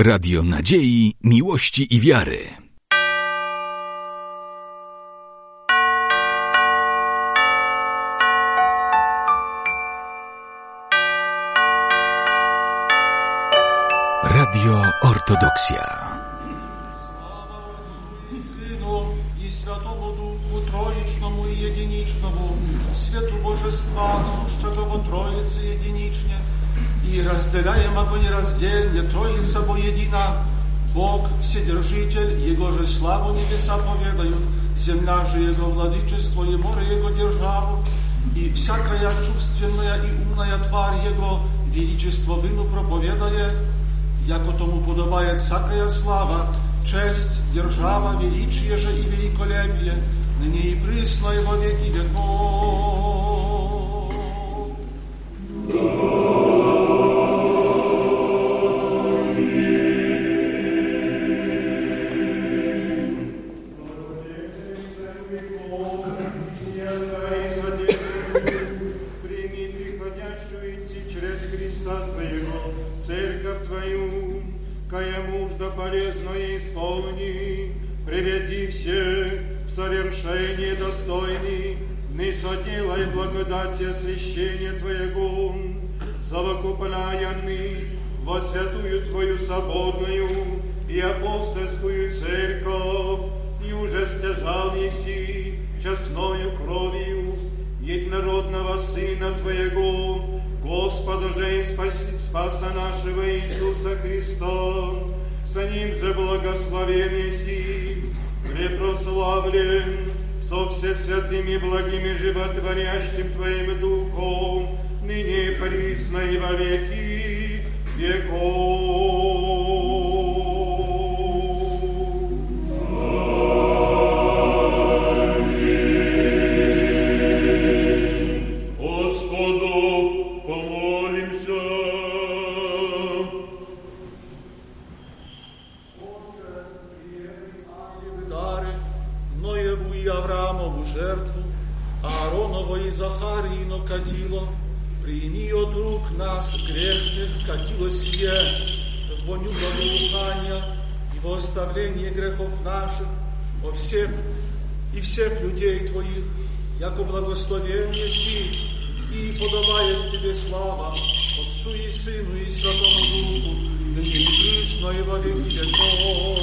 Radio Nadziei, Miłości i Wiary. Radio Ortodoksja. Святому Духу Троїчному і єдинічному, святу Божества, сущего Троицы единичне, и разделяем обо нераздельне, Троица бо едина, Бог Вседержитель, Его же славу небеса поведают, земля же Его владычество и море Его державу, и всякая чувственная и умная тварь Его величество выну проповедает, яко тому подобает всякая слава, честь, держава, величие же и великолепие, ныне и присно и во веки веков. Свободную и апостольскую церковь, и уже стяжал неси честною кровью единородного Сына Твоего, Господа же и спаси, Спаса нашего Иисуса Христа, с Ним же благословен Иси, препрославлен со все святыми благими животворящим Твоим Духом, ныне присно и во веки веков. Яко благословение си, и подобает Тебе слава, Отцу и Сыну и Святому Духу, ныне и присно и во веки веков.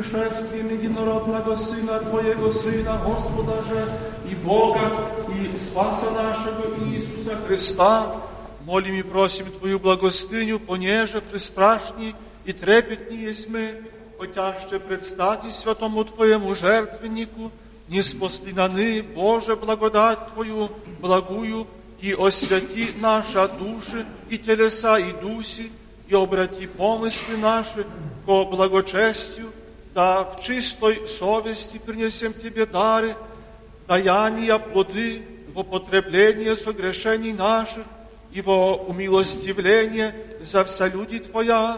пришествием единородного Сына Твоего Сына, Господа и Бога, и Спаса нашего Иисуса Христа, молим и просим Твою благостыню, понеже пристрашни и трепетни есть мы, хотя ще предстати святому Твоему жертвеннику, не спасли наны, Боже, благодать Твою, благую, и освяти наша души, и телеса, и дуси, и обрати помысли наши ко благочестию, да в чистой совести принесем Тебе дары, даяния, плоды, в употребление согрешений наших и во умилостивление за вся люди Твоя,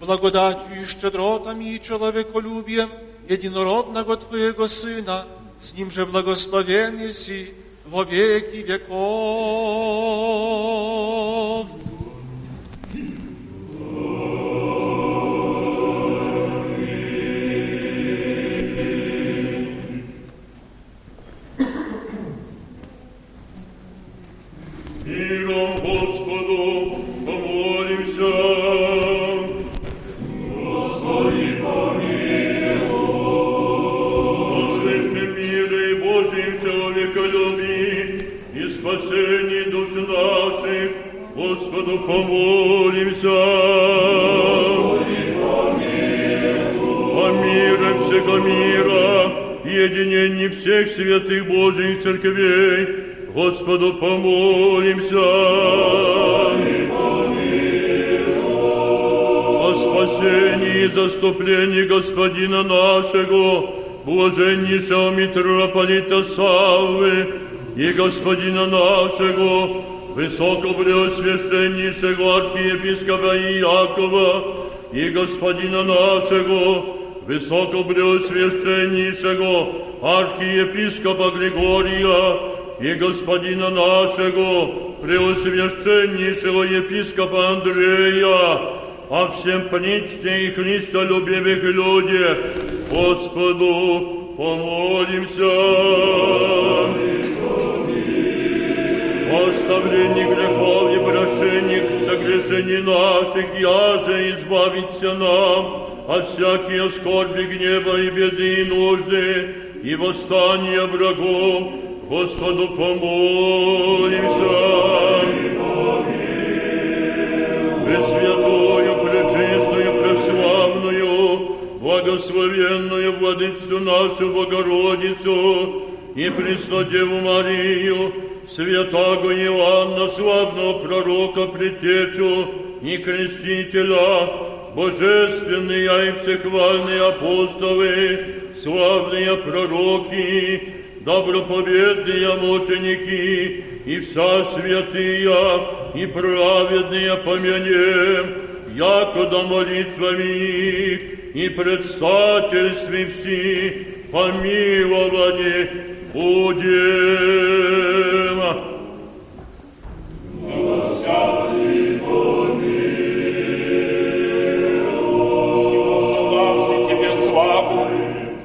благодатью и щедротами и человеколюбием единородного Твоего Сына, с Ним же благословен си во веки веков. Господина нашего, высокопреосвященнейшего архиепископа Иакова и Господина нашего, высокопреосвященнейшего архиепископа Григория и Господина нашего, преосвященнейшего епископа Андрея, а всем причте и христолюбивых людях, Господу помолимся. Оставление грехов и прошение согрешений наших, яже избавиться нам от всякие скорби, гнева и беды и нужды, и восстания врагов, Господу помолимся. Пресвятую, пречистую, преславную, благословенную Владычцу нашу Богородицу и Преснодеву Марию, святого Иоанна, славного пророка, предтечу и крестителя, божественные и всехвальные апостолы, славные пророки, доброповедные мученики и вся святые и праведные помянем, якода молитвами и предстательстве все помилование будем.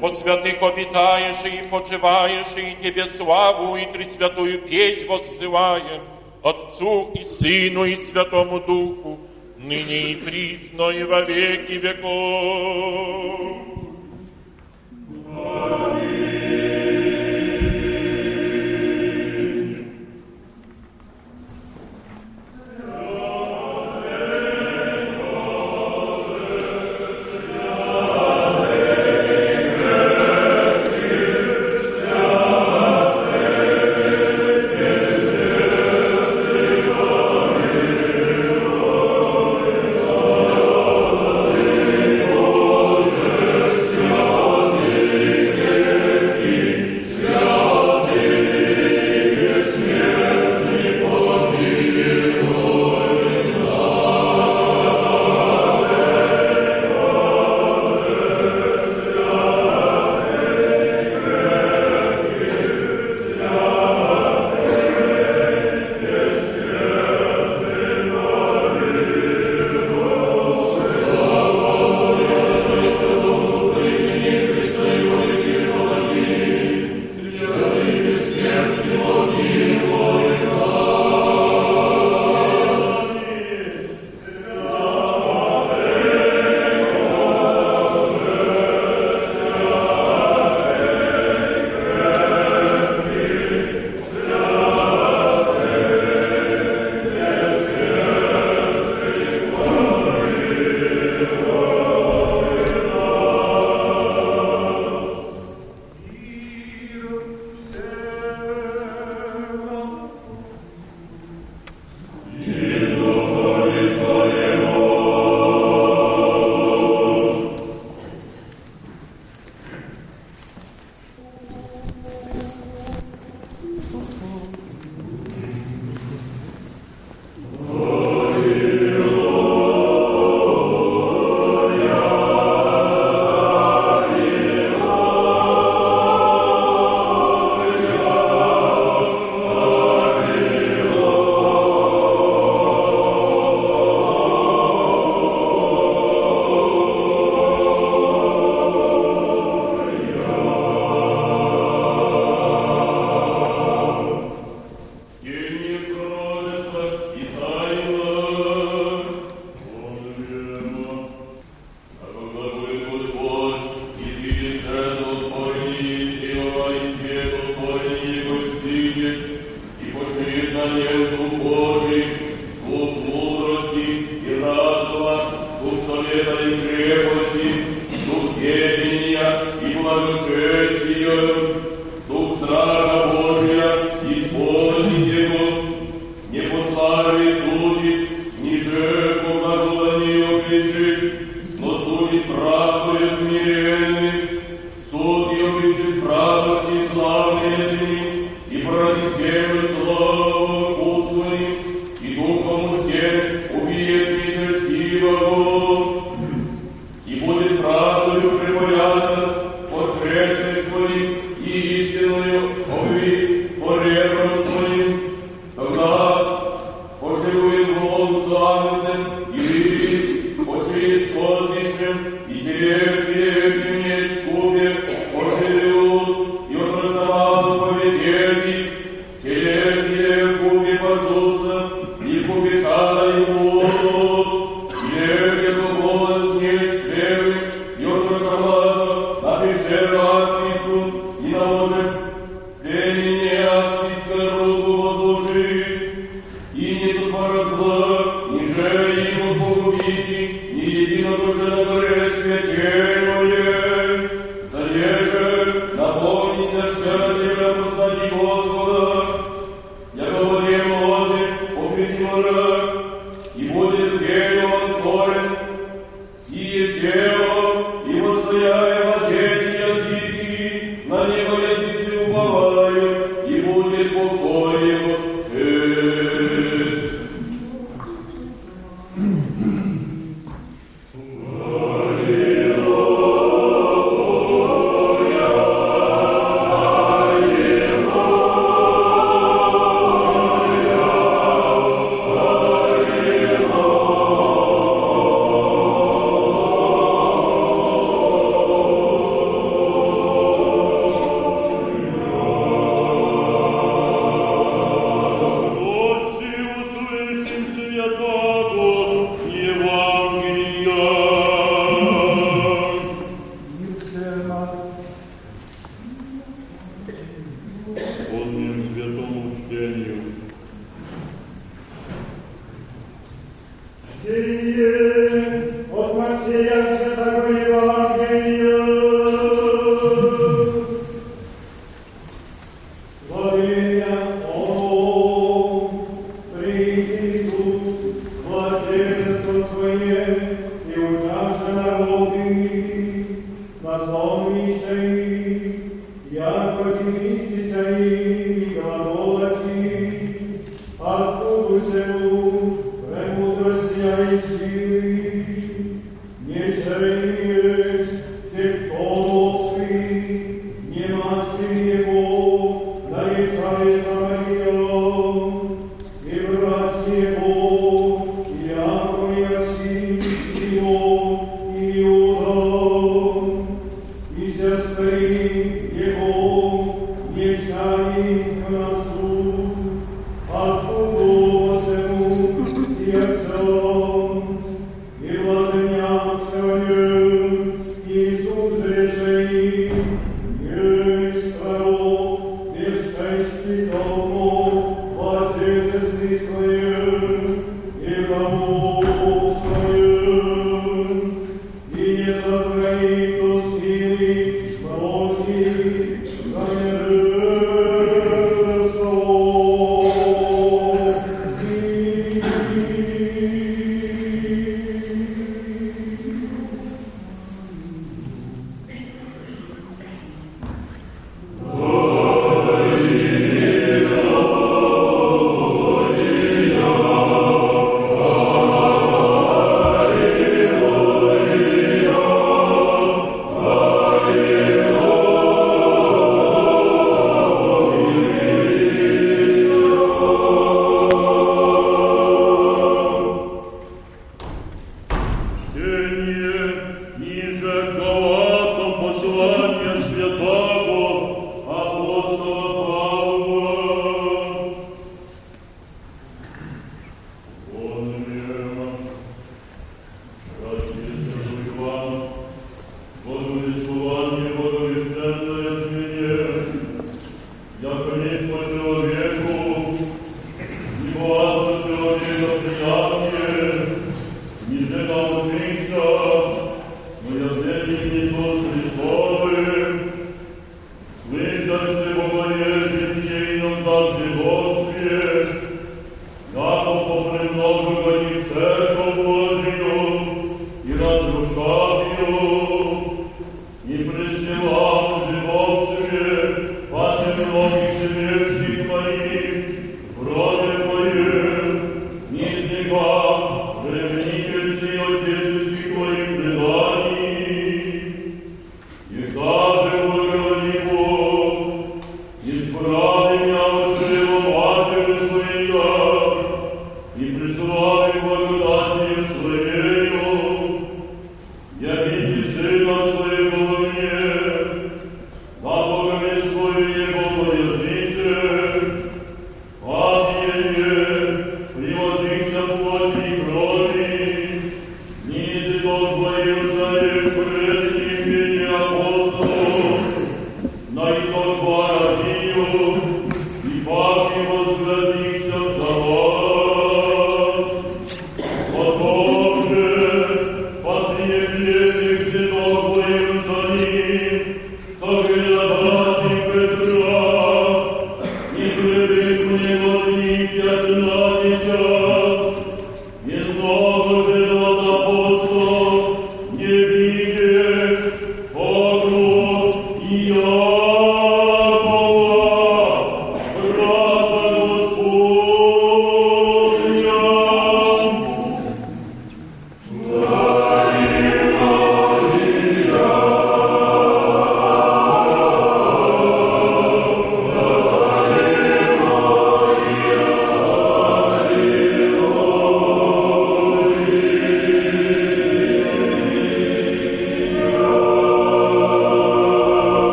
По святых обитаешь и почиваешь, и Тебе славу и Тресвятую песнь воссылаем, Отцу и Сыну и Святому Духу, ныне и присно и во веки веков. Господи,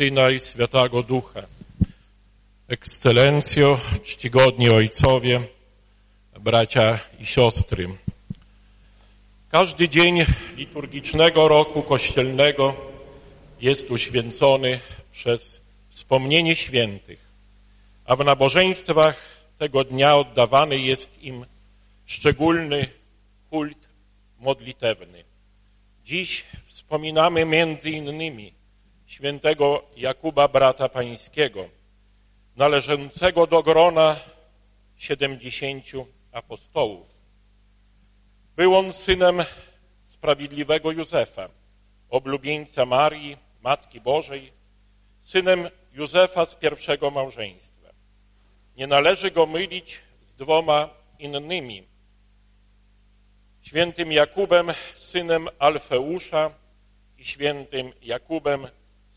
Syna i Świętego Ducha. Ekscelencjo, czcigodni ojcowie, bracia i siostry. Każdy dzień liturgicznego roku kościelnego jest uświęcony przez wspomnienie świętych, a w nabożeństwach tego dnia oddawany jest im szczególny kult modlitewny. Dziś wspominamy między innymi świętego Jakuba, brata pańskiego, należącego do grona siedemdziesięciu apostołów. Był on synem sprawiedliwego Józefa, oblubieńca Marii, Matki Bożej, synem Józefa z pierwszego małżeństwa. Nie należy go mylić z dwoma innymi. Świętym Jakubem, synem Alfeusza i świętym Jakubem,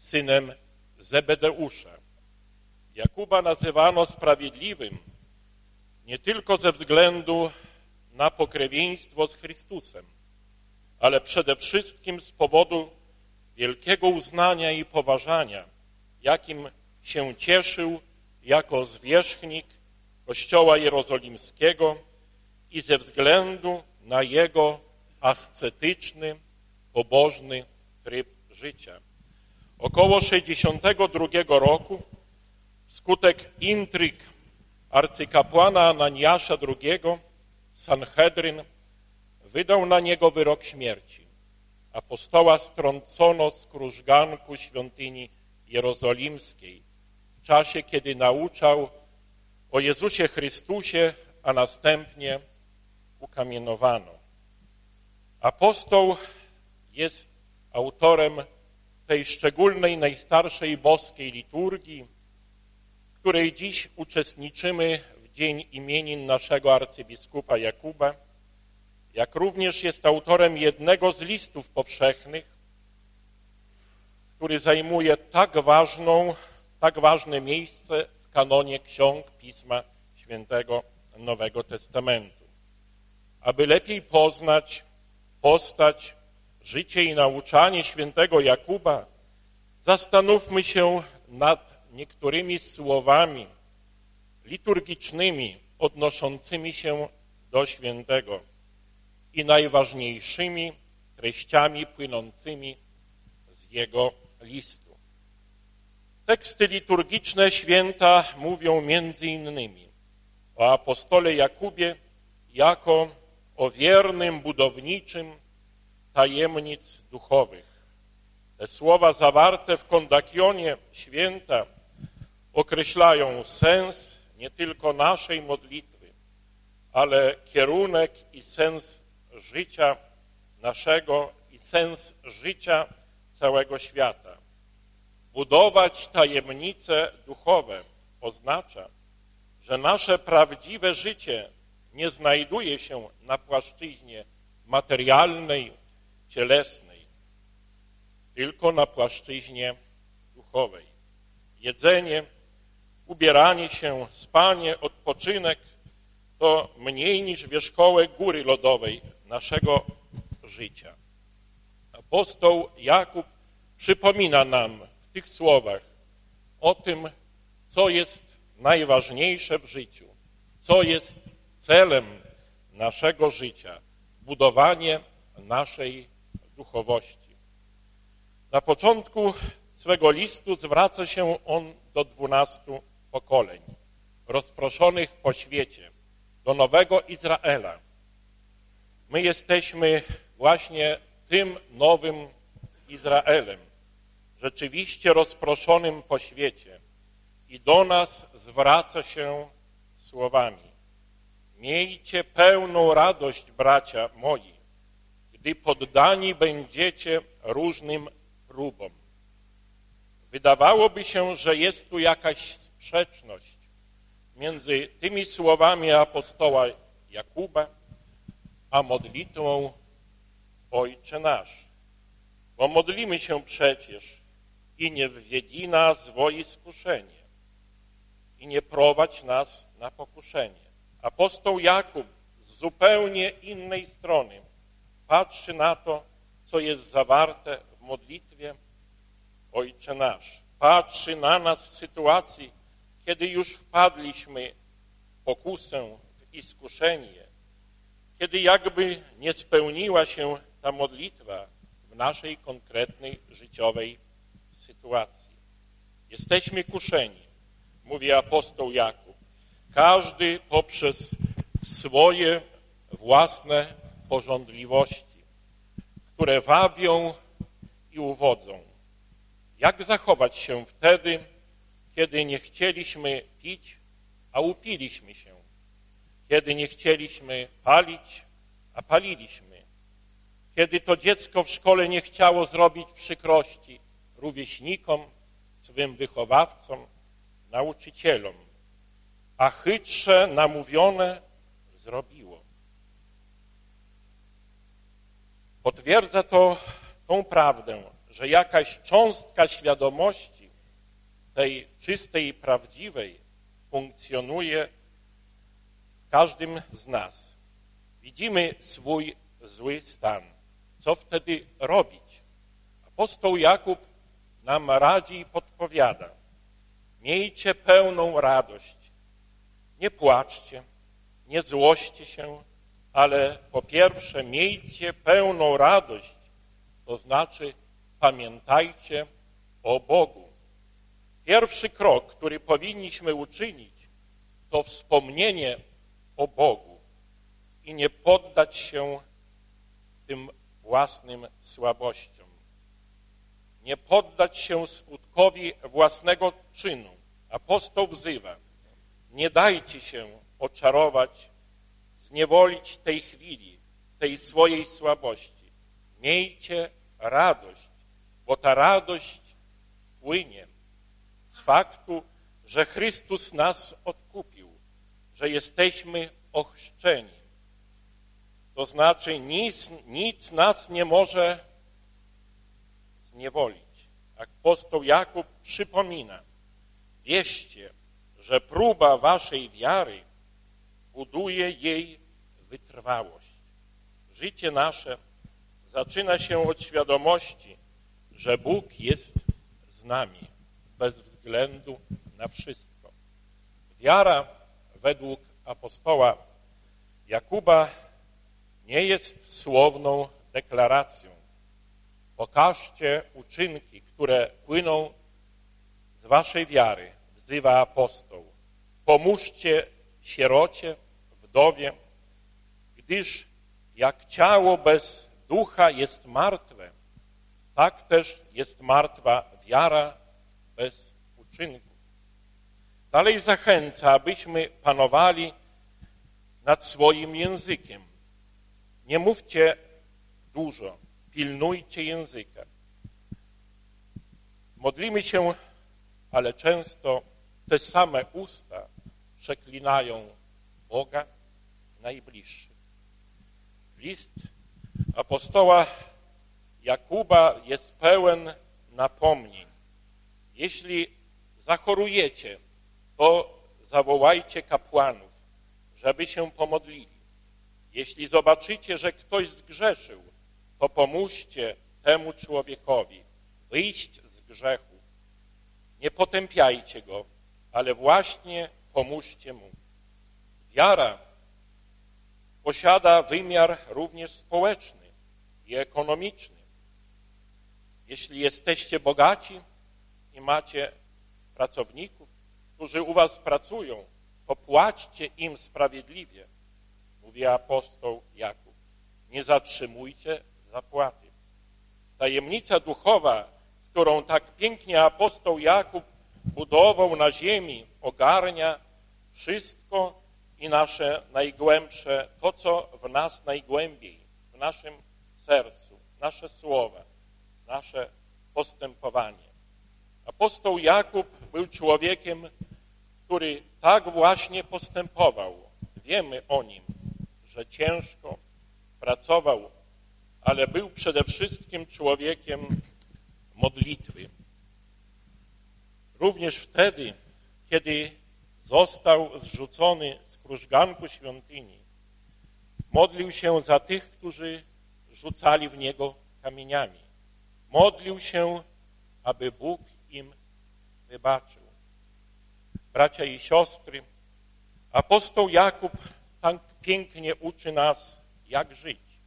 synem Zebedeusza. Jakuba nazywano sprawiedliwym nie tylko ze względu na pokrewieństwo z Chrystusem, ale przede wszystkim z powodu wielkiego uznania i poważania, jakim się cieszył jako zwierzchnik Kościoła Jerozolimskiego i ze względu na jego ascetyczny, pobożny tryb życia. Około 62 roku wskutek intryg arcykapłana Ananiasza II Sanhedryn wydał na niego wyrok śmierci. Apostoła strącono z krużganku świątyni jerozolimskiej w czasie, kiedy nauczał o Jezusie Chrystusie, a następnie ukamienowano. Apostoł jest autorem tej szczególnej, najstarszej boskiej liturgii, której dziś uczestniczymy w dzień imienin naszego arcybiskupa Jakuba, jak również jest autorem jednego z listów powszechnych, który zajmuje tak ważną, tak ważne miejsce w kanonie ksiąg Pisma Świętego Nowego Testamentu. Aby lepiej poznać postać życie i nauczanie świętego Jakuba, zastanówmy się nad niektórymi słowami liturgicznymi odnoszącymi się do świętego i najważniejszymi treściami płynącymi z jego listu. Teksty liturgiczne święta mówią między innymi o apostole Jakubie jako o wiernym budowniczym tajemnic duchowych. Te słowa zawarte w kondakionie święta określają sens nie tylko naszej modlitwy, ale kierunek i sens życia naszego i sens życia całego świata. Budować tajemnice duchowe oznacza, że nasze prawdziwe życie nie znajduje się na płaszczyźnie materialnej, cielesnej, tylko na płaszczyźnie duchowej. Jedzenie, ubieranie się, spanie, odpoczynek to mniej niż wierzchołek góry lodowej naszego życia. Apostoł Jakub przypomina nam w tych słowach o tym, co jest najważniejsze w życiu, co jest celem naszego życia, budowanie naszej duchowości. Na początku swego listu zwraca się on do dwunastu pokoleń, rozproszonych po świecie, do nowego Izraela. My jesteśmy właśnie tym nowym Izraelem, rzeczywiście rozproszonym po świecie i do nas zwraca się słowami. Miejcie pełną radość, bracia moi, gdy poddani będziecie różnym próbom. Wydawałoby się, że jest tu jakaś sprzeczność między tymi słowami apostoła Jakuba, a modlitwą Ojcze nasz. Bo modlimy się przecież i nie wwiedzi nas w iskuszenie i nie prowadź nas na pokuszenie. Apostoł Jakub z zupełnie innej strony patrzy na to, co jest zawarte w modlitwie Ojcze nasz. Patrzy na nas w sytuacji, kiedy już wpadliśmy w pokusę, w iskuszenie, kiedy jakby nie spełniła się ta modlitwa w naszej konkretnej życiowej sytuacji. Jesteśmy kuszeni, mówi apostoł Jakub. Każdy poprzez swoje własne porządliwości, które wabią i uwodzą. Jak zachować się wtedy, kiedy nie chcieliśmy pić, a upiliśmy się? Kiedy nie chcieliśmy palić, a paliliśmy? Kiedy to dziecko w szkole nie chciało zrobić przykrości rówieśnikom, swym wychowawcom, nauczycielom, a chytrze namówione zrobiło. Potwierdza to tą prawdę, że jakaś cząstka świadomości tej czystej i prawdziwej funkcjonuje w każdym z nas. Widzimy swój zły stan. Co wtedy robić? Apostoł Jakub nam radzi i podpowiada. Miejcie pełną radość. Nie płaczcie, nie złoście się, ale po pierwsze miejcie pełną radość, to znaczy pamiętajcie o Bogu. Pierwszy krok, który powinniśmy uczynić, to wspomnienie o Bogu i nie poddać się tym własnym słabościom. Nie poddać się skutkowi własnego czynu. Apostoł wzywa, nie dajcie się oczarować, zniewolić tej chwili, tej swojej słabości. Miejcie radość, bo ta radość płynie z faktu, że Chrystus nas odkupił, że jesteśmy ochrzczeni. To znaczy nic, nic nas nie może zniewolić. Apostoł Jakub przypomina, wieście, że próba waszej wiary buduje jej wytrwałość. Życie nasze zaczyna się od świadomości, że Bóg jest z nami bez względu na wszystko. Wiara według apostoła Jakuba nie jest słowną deklaracją. Pokażcie uczynki, które płyną z waszej wiary, wzywa apostoł. Pomóżcie sierocie, wdowie, gdyż jak ciało bez ducha jest martwe, tak też jest martwa wiara bez uczynków. Dalej zachęca, abyśmy panowali nad swoim językiem. Nie mówcie dużo, pilnujcie języka. Modlimy się, ale często te same usta przeklinają Boga najbliższych. List apostoła Jakuba jest pełen napomnień. Jeśli zachorujecie, to zawołajcie kapłanów, żeby się pomodlili. Jeśli zobaczycie, że ktoś zgrzeszył, to pomóżcie temu człowiekowi wyjść z grzechu. Nie potępiajcie go, ale właśnie pomóżcie mu. Wiara posiada wymiar również społeczny i ekonomiczny. Jeśli jesteście bogaci i macie pracowników, którzy u was pracują, to płaćcie im sprawiedliwie, mówi apostoł Jakub. Nie zatrzymujcie zapłaty. Tajemnica duchowa, którą tak pięknie apostoł Jakub budował na ziemi, ogarnia wszystko i nasze najgłębsze, to co w nas najgłębiej, w naszym sercu, nasze słowa, nasze postępowanie. Apostoł Jakub był człowiekiem, który tak właśnie postępował. Wiemy o nim, że ciężko pracował, ale był przede wszystkim człowiekiem modlitwy. Również wtedy, kiedy został zrzucony krużganku świątyni, modlił się za tych, którzy rzucali w niego kamieniami. Modlił się, aby Bóg im wybaczył. Bracia i siostry, apostoł Jakub tak pięknie uczy nas, jak żyć,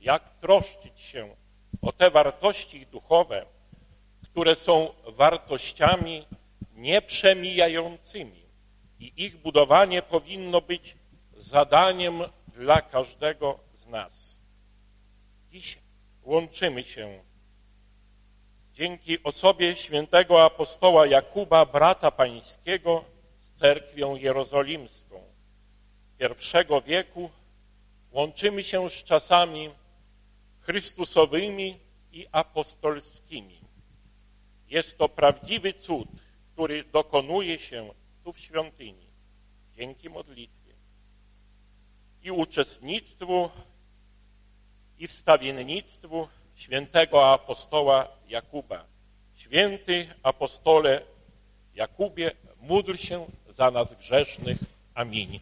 jak troszczyć się o te wartości duchowe, które są wartościami nieprzemijającymi i ich budowanie powinno być zadaniem dla każdego z nas. Dziś łączymy się dzięki osobie świętego apostoła Jakuba, brata pańskiego, z cerkwią jerozolimską pierwszego wieku, łączymy się z czasami chrystusowymi i apostolskimi. Jest to prawdziwy cud, który dokonuje się tu w świątyni dzięki modlitwie i uczestnictwu i wstawiennictwu świętego apostoła Jakuba. Święty apostole Jakubie, módl się za nas grzesznych. Amin.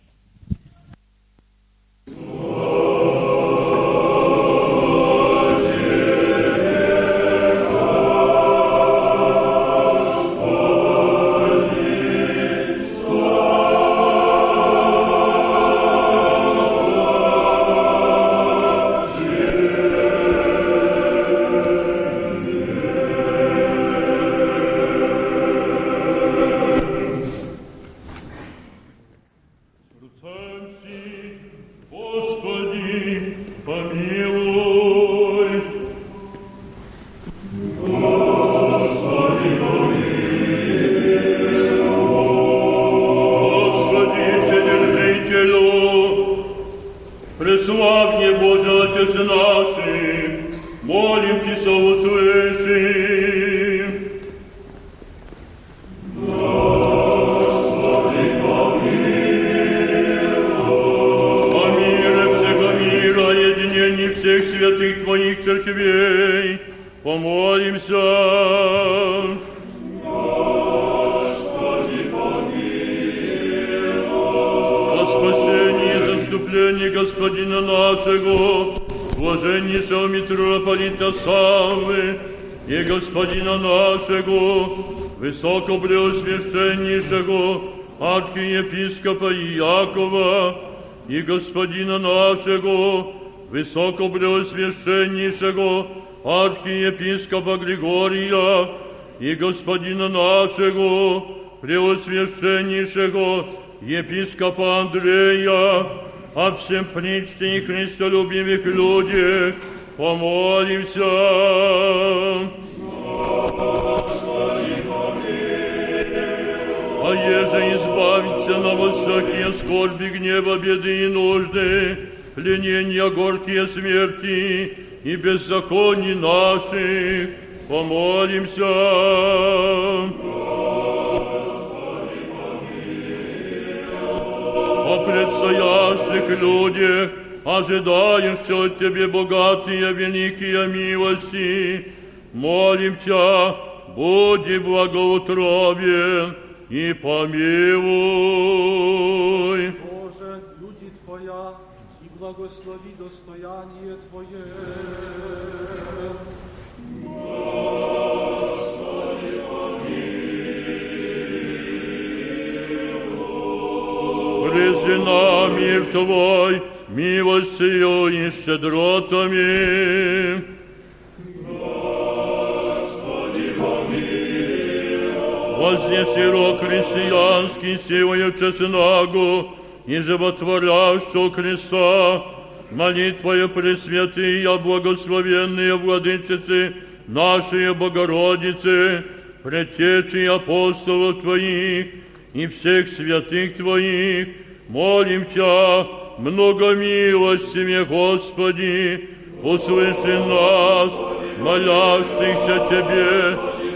Господина нашего, высокопреосвященнейшего архиепископа Григория и Господина нашего, преосвященнейшего епископа Андрея, о всем причте и христолюбивых людях, помолимся. Скорби, гнева, беды и нужды, пленения горькие смерти и беззаконий наших, Помолимся. О предстоящих людях, ожидающих от Тебе богатые великие милости, молим Тебя, будь благоутробен и помилуй. Боже, люди Твоя, и благослови достояние Твое. Призри нам мир Твой, милостью и щедротами. Вознеси рог христианский силою честнагу и животворящего Христа, молитвою Пресвятые, благословенные владычицы, нашей Богородицы, предтечи апостолов Твоих и всех святых Твоих, молим Тебя, много милостивее, Господи, услыши нас, молящихся Тебе,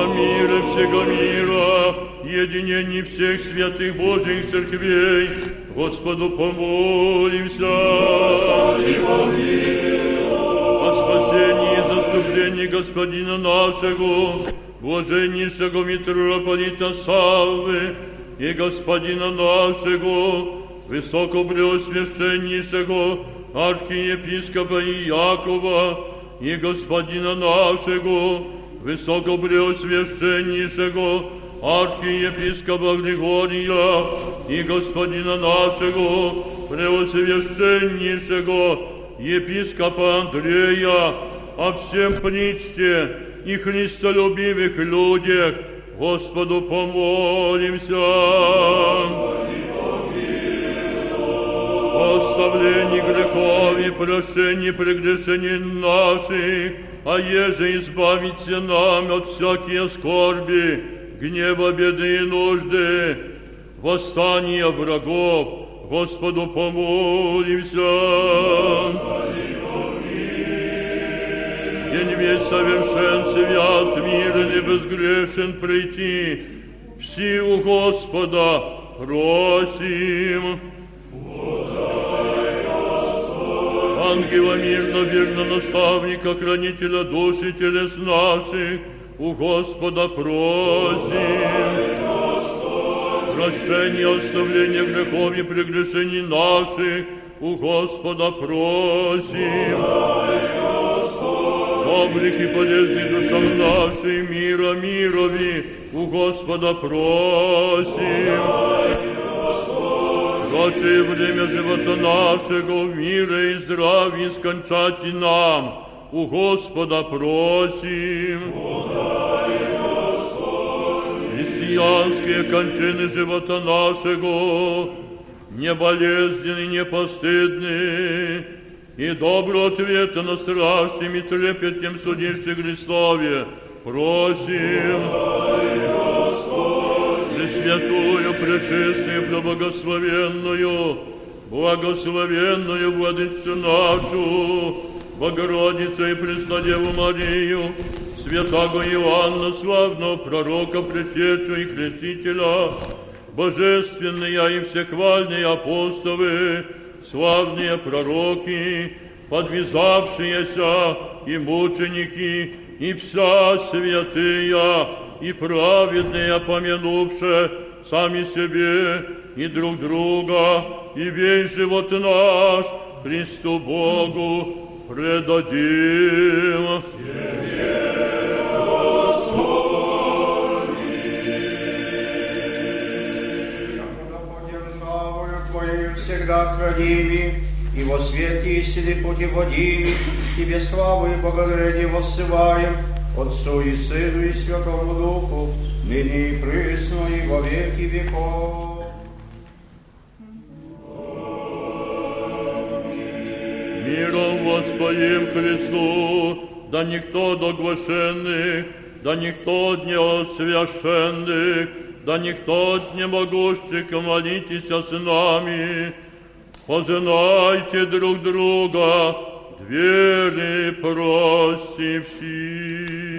О мире всего мира, единении всех святых Божьих церквей, Господу помолимся. Господи, о спасении и заступлении Господина нашего, блаженнейшего митрополита Саввы и Господина нашего, высокопреосвященнейшего архиепископа Иакова и Господина нашего, высокопреосвященнейшего архиепископа Григория и Господина нашего, преосвященнейшего епископа Андрея, о всем причте и христолюбивых людях, Господу помолимся. О оставлении грехов и прощении прегрешений наших, а еже избавите нам от всякие скорби, гнева, беды и нужды, восстания врагов, Господу помолимся. День весь совершен, свят, мирен и безгрешен прийти. Все у Господа просим. Ангела мирно, верно наставника, хранителя души и телес наших, у Господа просим. Прощение, оставление грехов и прегрешений наших, у Господа просим. Добрых и полезных душам нашей мира мирови, у Господа просим. Прочее время живота нашего в мире и здравии скончати нам, у Господа просим. Христианские кончины живота нашего, не болезненны, не постыдны, и добро ответа на страшным и трепетным судище Христове просим. Пресвятую, пречестную, преблагословенную, благословенную Владычу нашу, Богородицу и Преснодеву Марию, святого Иоанна, славного пророка, предтечу и крестителя, божественные и всехвальные апостолы, славные пророки, подвязавшиеся и мученики, и вся святые, и праведные, помянувши сами себе и друг друга, и весь живот наш Христу Богу предадим. всегда храними, и во свете истины путеводими, Тебе славу и благодарение воссылаем, Отцу и Сыну и Святому Духу, ныне и присно и во веки веков. Миром Господим Христу, да никто доглашенный, да никто не освященный, да никто не могущих молитесь с нами. Познайте друг друга, двери проси все.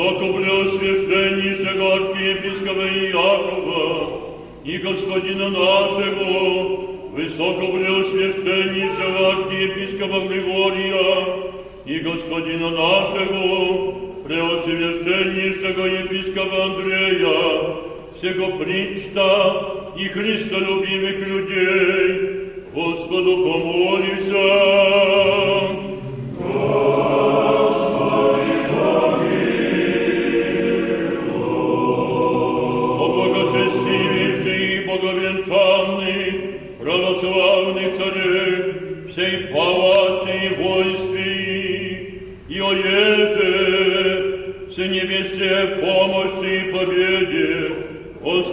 высоко блес священнейшего архиепископа Иакова и господина нашего, высоко блес священнейшего архиепископа Григория и господина нашего, преосвященнейшего епископа Андрея, всего причта и христолюбимых людей, Господу помолимся.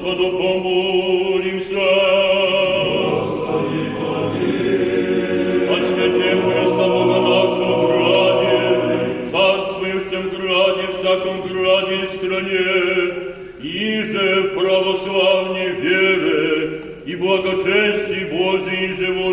Господу помолимся. О святем Христа Бога нашего граде, царствующем граде, всяком граде и стране, и же в православной вере и благочестии Божьей живущей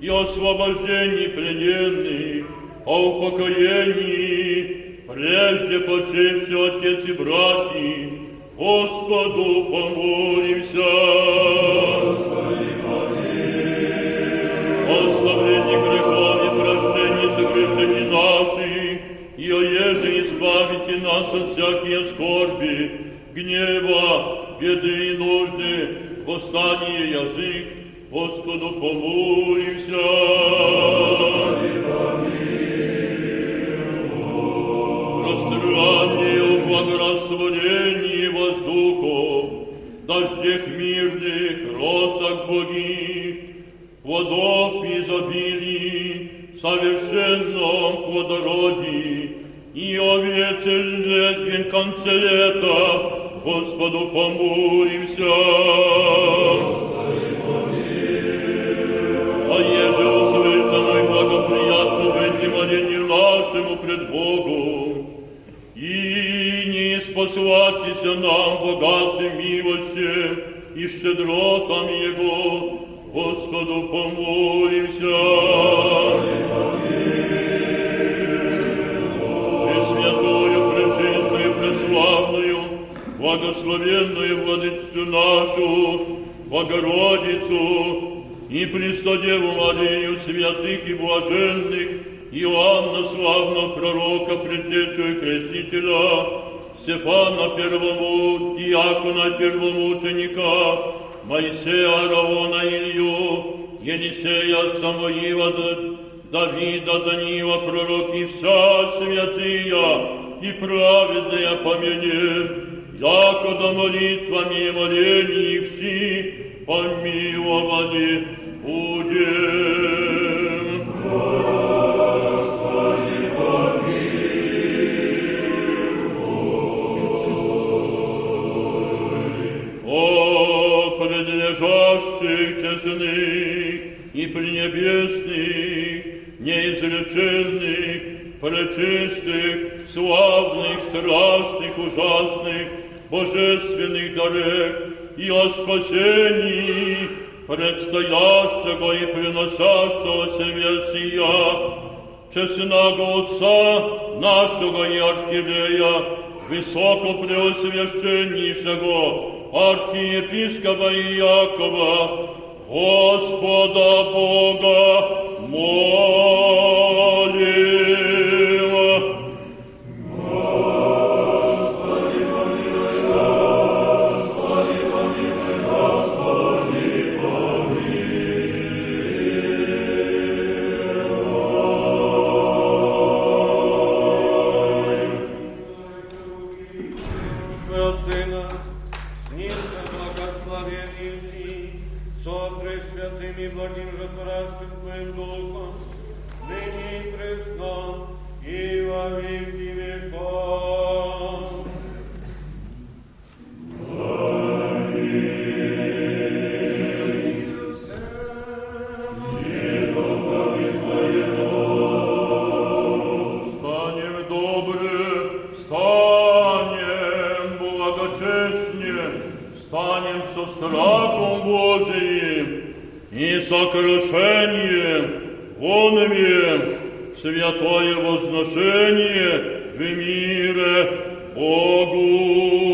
И освобождении плененных, о упокоении, прежде почивший отец и братья, Господу помолимся. Ославление грехов и прощение согрешений наших, и о еже избавите нас от всякие скорби, гнева, беды и нужды, восстание язык, Господу помолимся. Пространнее в благорастворении воздухов, дождях мирных, росах благих, плодов изобилий, совершенном плодородии, и овец лет в конце лета, Господу помолимся. Спасватися нам богатым милостью и щедротам Его, Господу помолимся. Пресвятую, пречистую, преславную, благословенную Владычцу нашу, Богородицу, и Престодеву Марию, святых и блаженных, Иоанна, славного пророка, предтечу и крестителя, Стефана первому, диакона первомученика, Моисея, Аарона, Илью, Елисея, Самуила, Давида, Данила, пророки, вся святые и праведные помянем, якода молитвами и молений все помилованы будем. Честных и пренебесных, неизреченных, пречистых, славных, страстных, ужасных, божественных дарах и о спасении предстоящего и приносящегося версия, честного Отца нашего и Архиерея, Высокопреосвященнейшего архиепископа Иакова, Господа Бога молим. со страхом Божиим и сокрушением, вонами святое возношение в мире Богу.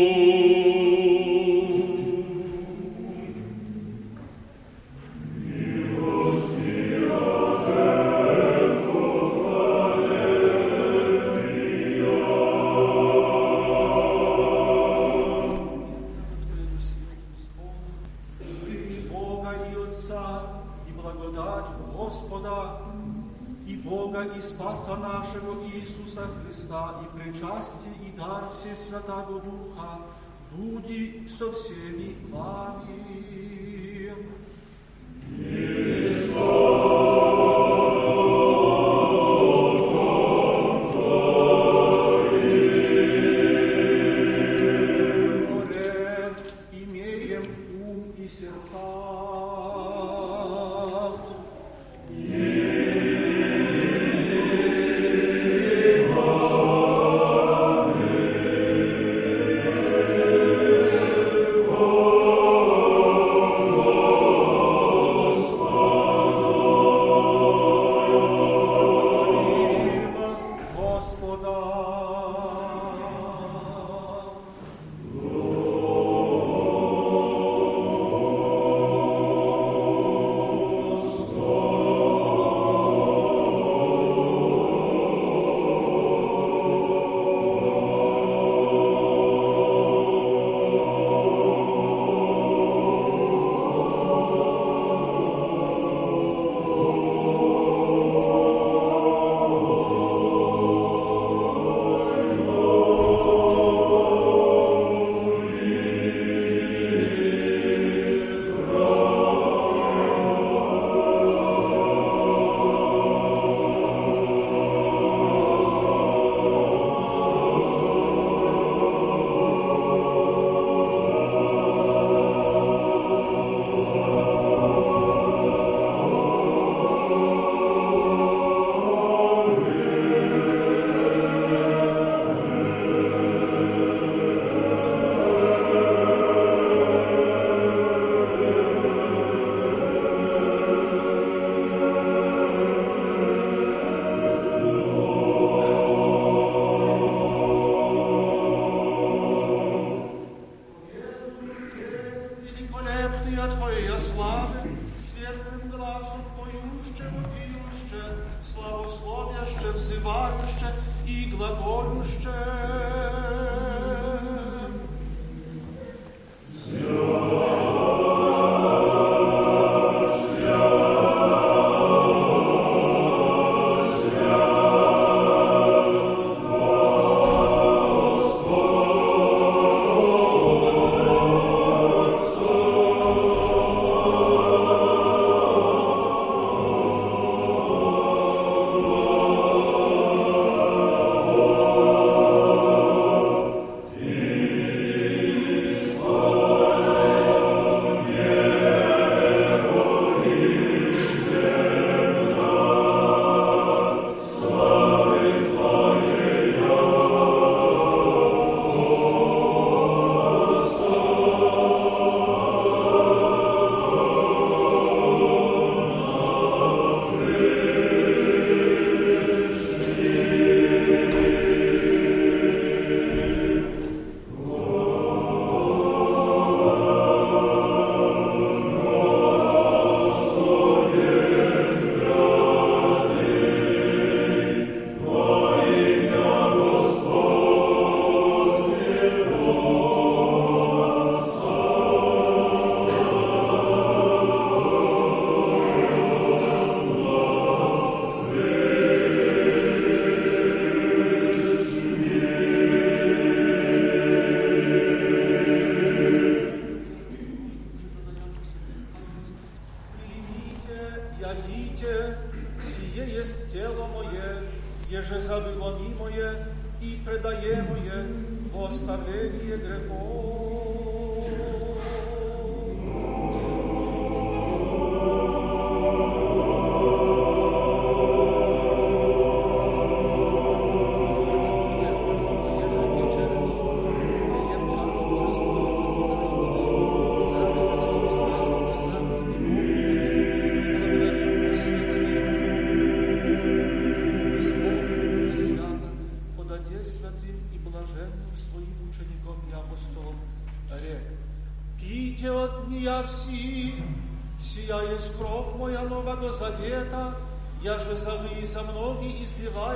Завета, я же завы за многие избиваю,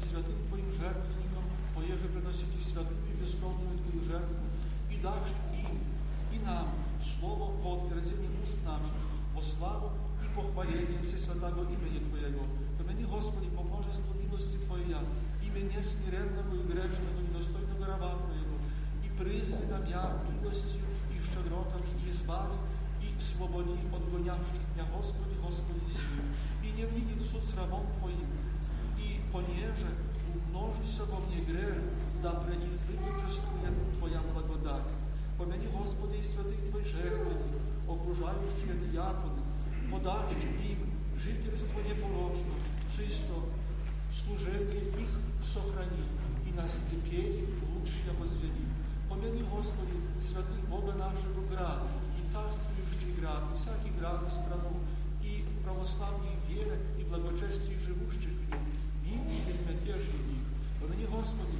святым Твоим жертвенником, поеже приносите святую и безкровную Твою жертву, и дашь им и нам слово во утверждении уст наших, во славу и похваление Всесвятого имени Твоего. Помяни, Господи, по множеству милости Твоя, имя несмиренного и грешного, недостойного раба Твоего, и призри нам я милостью и щедротами, и избави, и свободи от гонящих меня, Господи, Господи, сил, и не вниди в суд с рабом Твоим, и понеже умножится во мне грех, да преизбыточествует Твоя благодать. Помяни, Господи, и святый Твой жертвенник, окружающие диаконы, подащи им жительство непорочно, чисто, служение их сохрани, и на степени лучшее возведи. Помяни, Господи, святый Бога нашего град, и царствующий град, и всякий град и страну, и в православной вере и благочестии живущих в нем, и безмятежие их. Помяни, Господи,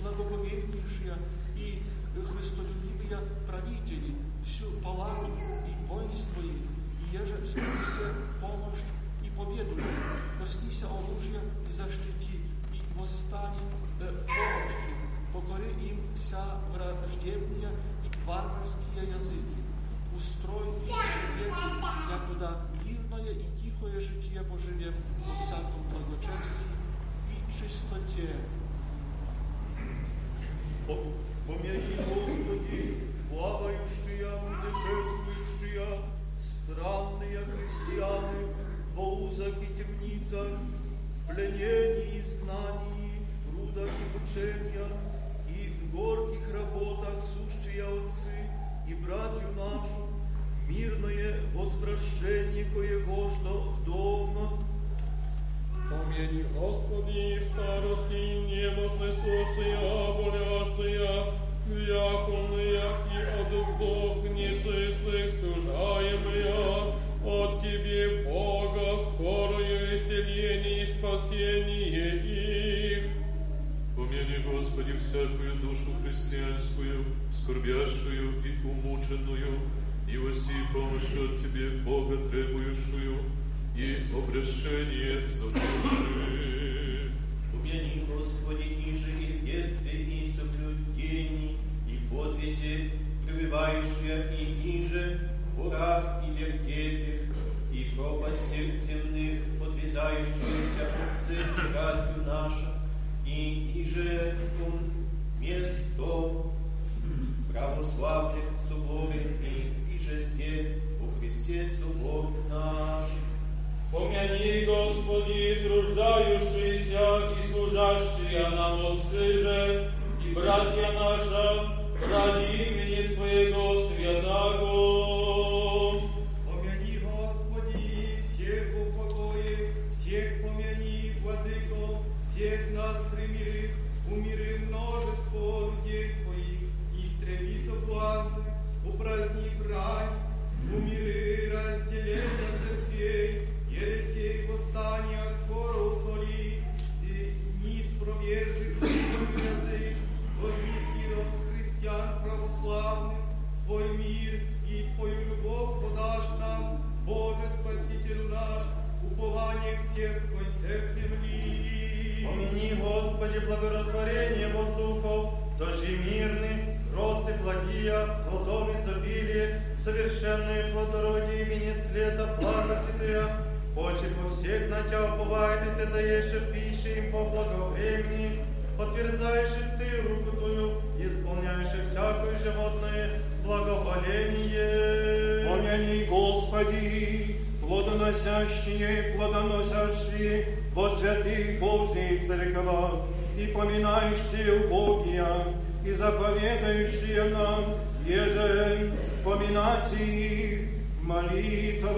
благоговейнейшие, и христолюбивые правители, всю паладу и воинство их, и еже снися помощь и победу их, коснися оружия и защити, и восстани э, в помощь им, покори им вся враждебные и варварские языки. Устрой их свет, якуда мирное и тихое житие поживем во всяком благочестии чистоте. Помяни, Господи, плавающие, путешествующие, странные христианы, во узах и темницах, в пленении, изгнании, в трудах и мучениях, и в горьких работах сущие отцы и братью нашу, мирное возвращение коего что в дом, Помяни, Господи, в старости немощны сущие, болящие, вяконные и от Бог нечистых стужаемые, от Тебе, Бога, скорое исцеление и спасение их. Помяни, Господи, всякую душу христианскую, скорбящую и умученную, и воси помощь от Тебе, Бога требующую, и обрешение за души. Умени, Господи, ниже и в детстве, и в соблюдении, и в подвесе, пребывающая и ниже, в урах и вертепе, и пропасти земных, подвязающуюся цепи радью наша, и ниже ум место православных субботы и ниже сте, о Христе собор наш. Помяни, Господи, труждающиеся и служащие нам отцы же, и братья наша, ради имени Твоего святаго. Благие, плодов изобилие, совершенное плодородие, венец лета, благо святая, Очи по всех на Тебя и Ты даешь пищи им по благовремени, подтверждаешь Ты руку Твою, исполняешь всякое животное благоволение. Помяни, Господи, плодоносящие плодоносящие во святых Божьих церквах, и поминающие убогие, и заповедающие нам, еже поминать их, Молитва.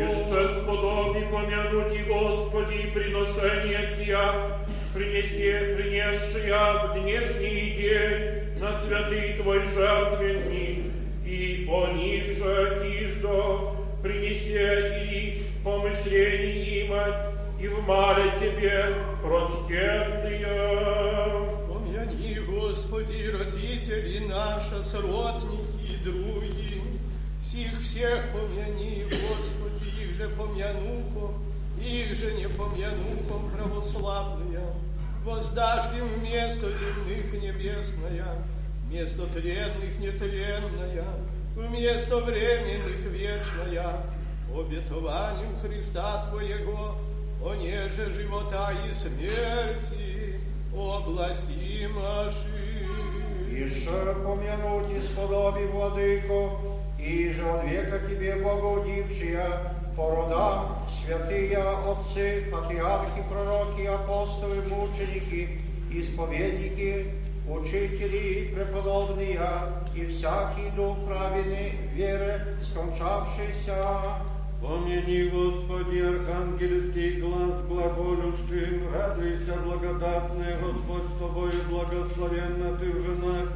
Еще сподоби помянуть Господи приношение сия, принесе, принесшая в днешний день на святый Твой жертвенник, и о них же тиждо принесе и помышление има, и в мале Тебе прочтенные. Господи, родители наши, сродники и други. Сих всех помяни, Господи, их же помянухом, их же не помянухом православные. Воздашь им место земных небесное, место тленных нетленное, вместо временных вечное, обетованием Христа Твоего, о неже живота и смерти, области наши. Иже помянуть исподоби, Владыко, и же от века Тебе, Богодившия, по родам святые отцы, патриархи, пророки, апостолы, мученики, исповедники, учители, преподобные и всякий дух праведный веры, скончавшийся, Помяни, Господи, архангельский глаз глаголющим, радуйся, благодатная Господь с тобою, благословенна ты в женах,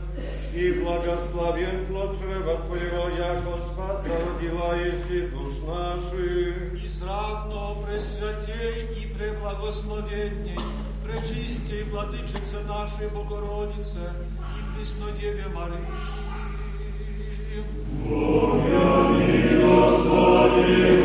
и благословен плод чрева Твоего, яко спаса родила еси душ наших. И срадно пресвятей и преблагословенней, пречистей владычице нашей Богородице и Преснодеве Марии. you.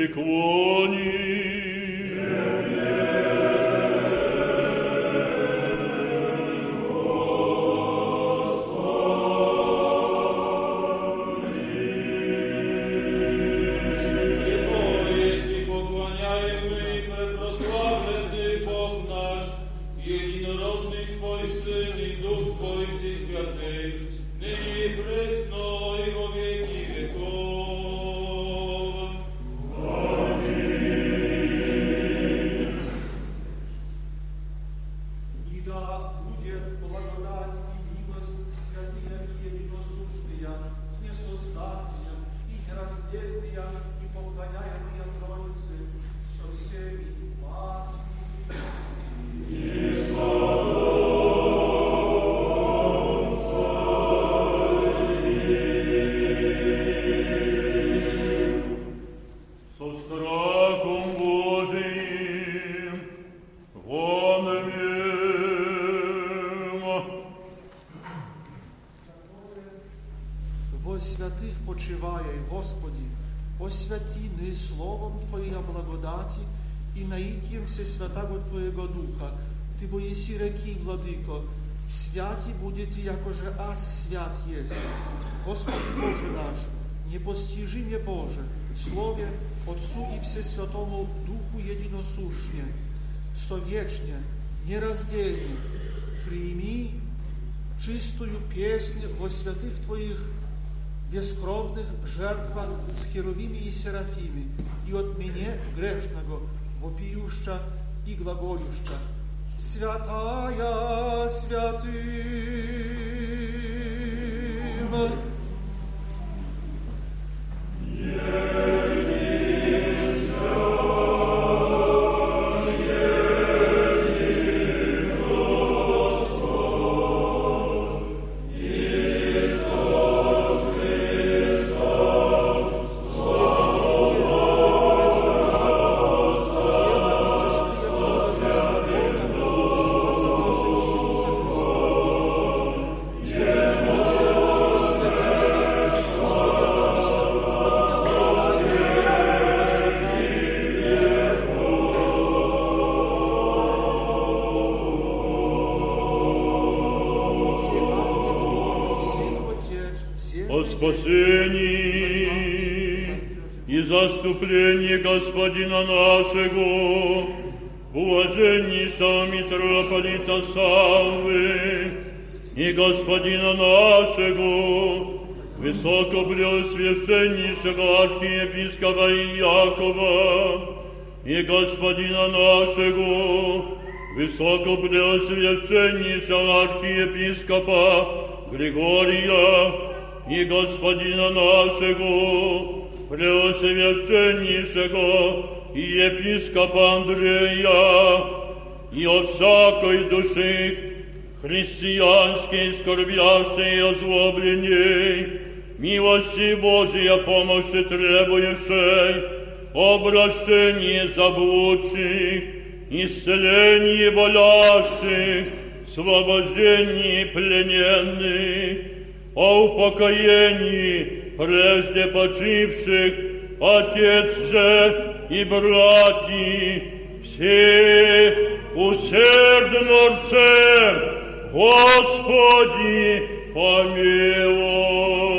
Ecco, утвердимся святаго Твоего Духа. Ты бо еси реки, Владыко, святі будете, якоже аз свят есть. Господи Боже наш, непостижиме Боже, в Слове Отцу и Всесвятому Духу единосущне, совечне, нераздельне, прими чистую песнь во святых Твоих бескровных жертвах с херовими и серафими, и от меня грешного вопиюща и глаголюща «Святая святым». Yeah. высокопреосвященнейшего архиепископа Григория и Господина нашего, преосвященнейшего и епископа Андрея, и от всякой души христианской скорбящей и озлобленней, милости Божия помощи требующей, обращение заблудших, исцеление болящих, освобождении плененных, о упокоении прежде почивших, Отец же и братья, все усердно рцем, Господи, помилуй.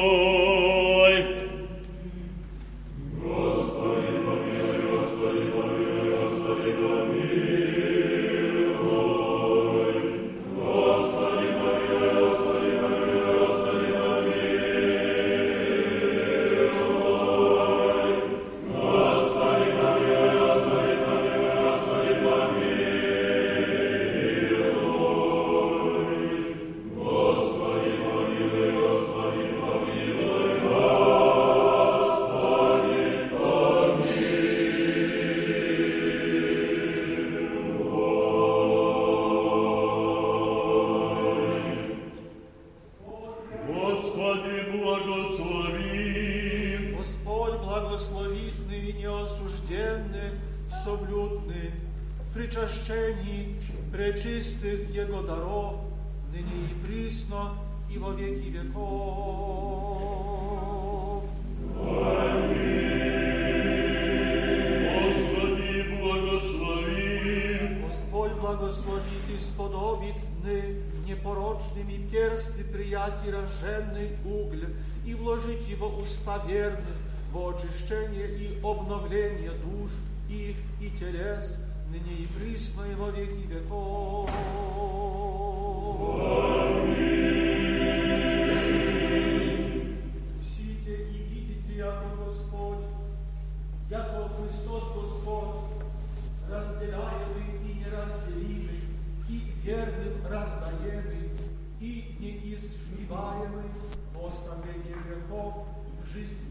Непорочными персты приятий рожденный угль и вложить его уста верных в очищение и обновление душ их и телес, ныне и присно и во веки веков.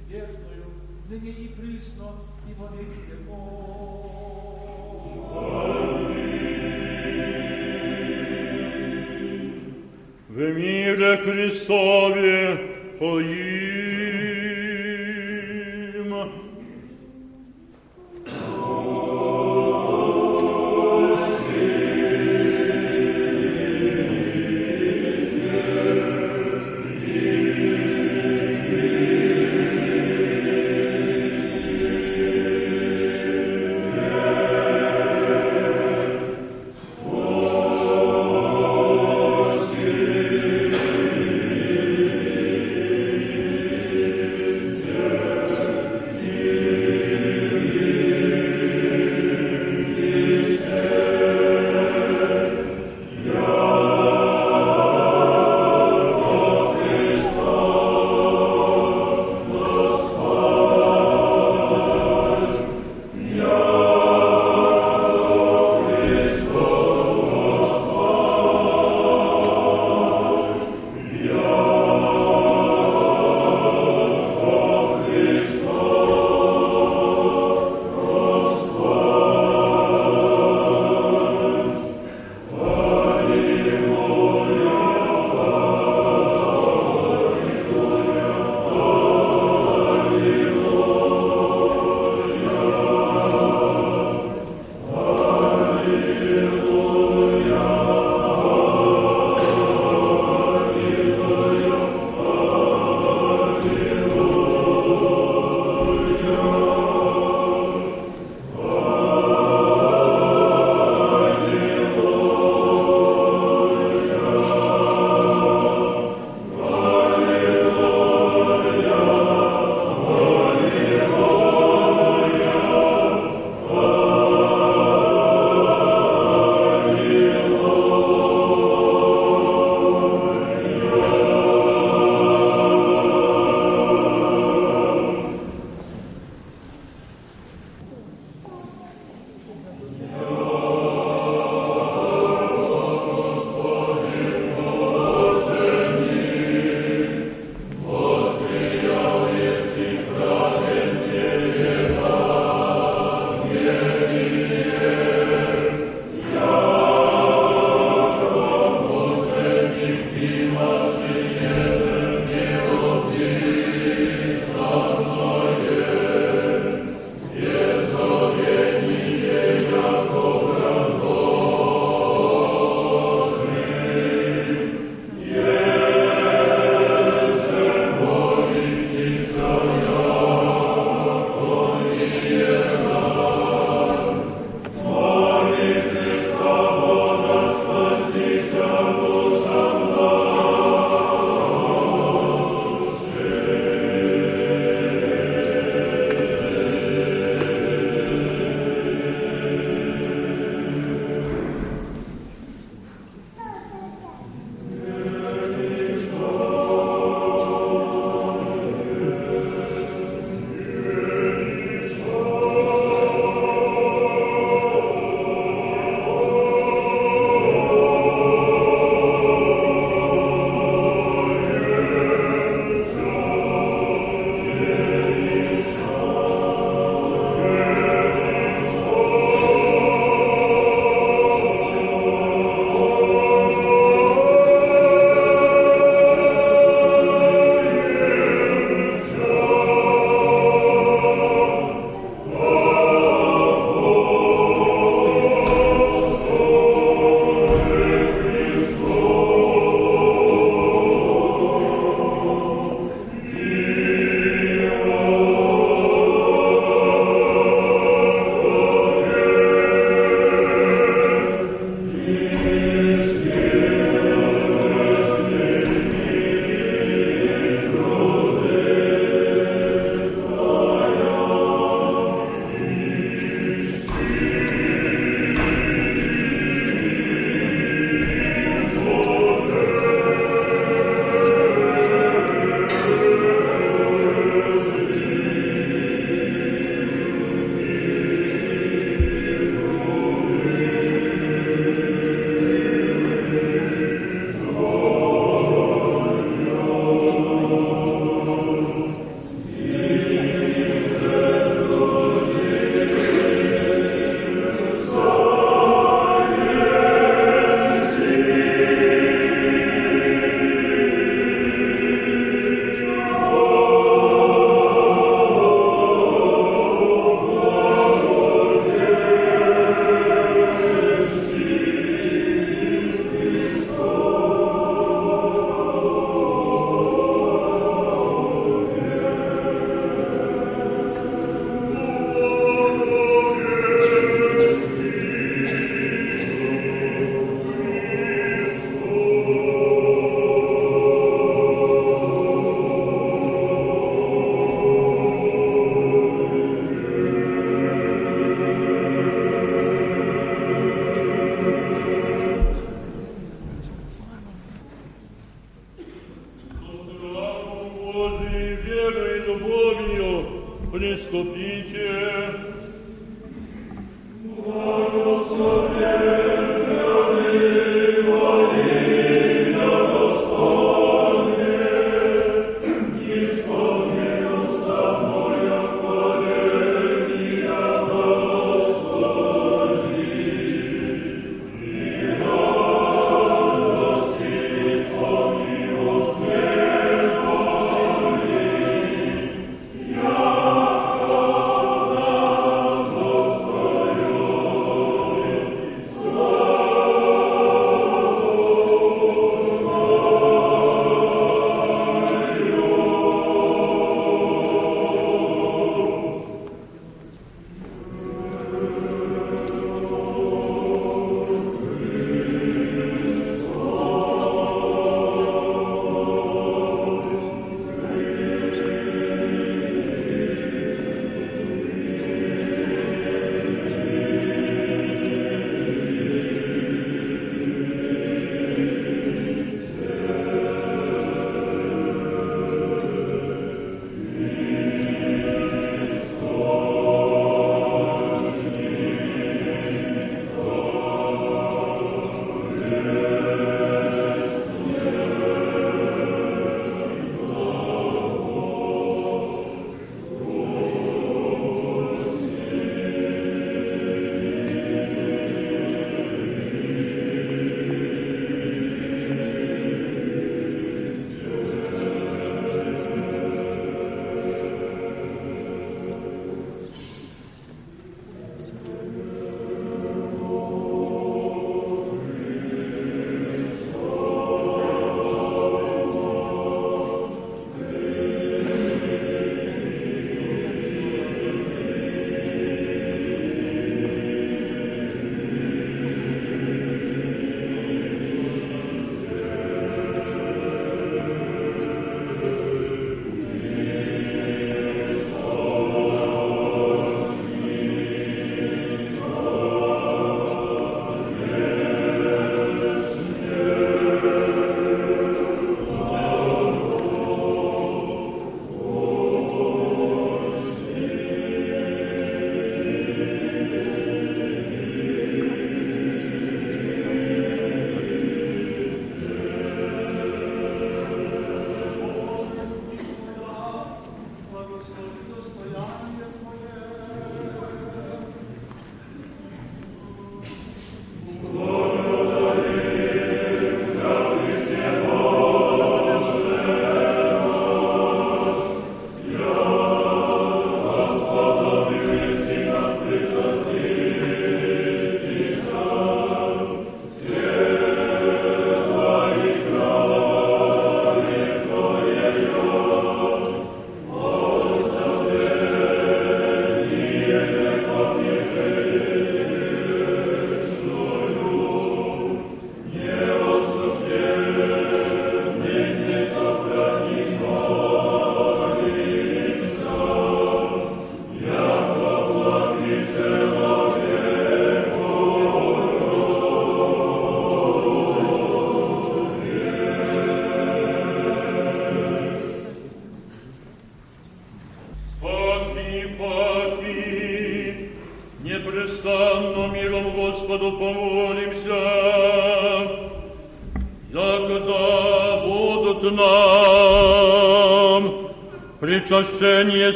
в жизнь вечную, ныне и присно, и во веки веков. В мире Христове поим.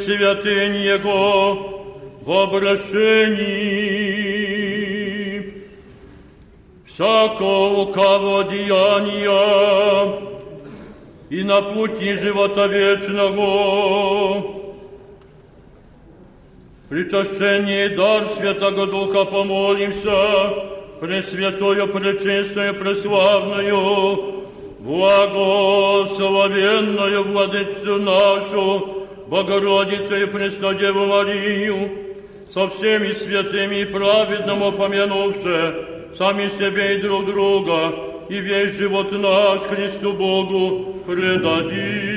Святынь Его в обращении. Всякого кого деяния и на пути живота вечного. Причащение и дар Святого Духа помолимся, Пресвятую, Пречистую, Преславную, благословенную Владычцу нашу, Богородицу и Престодеву Марию, со всеми святыми и праведным упомянувши сами себе и друг друга, и весь живот наш Христу Богу предадим.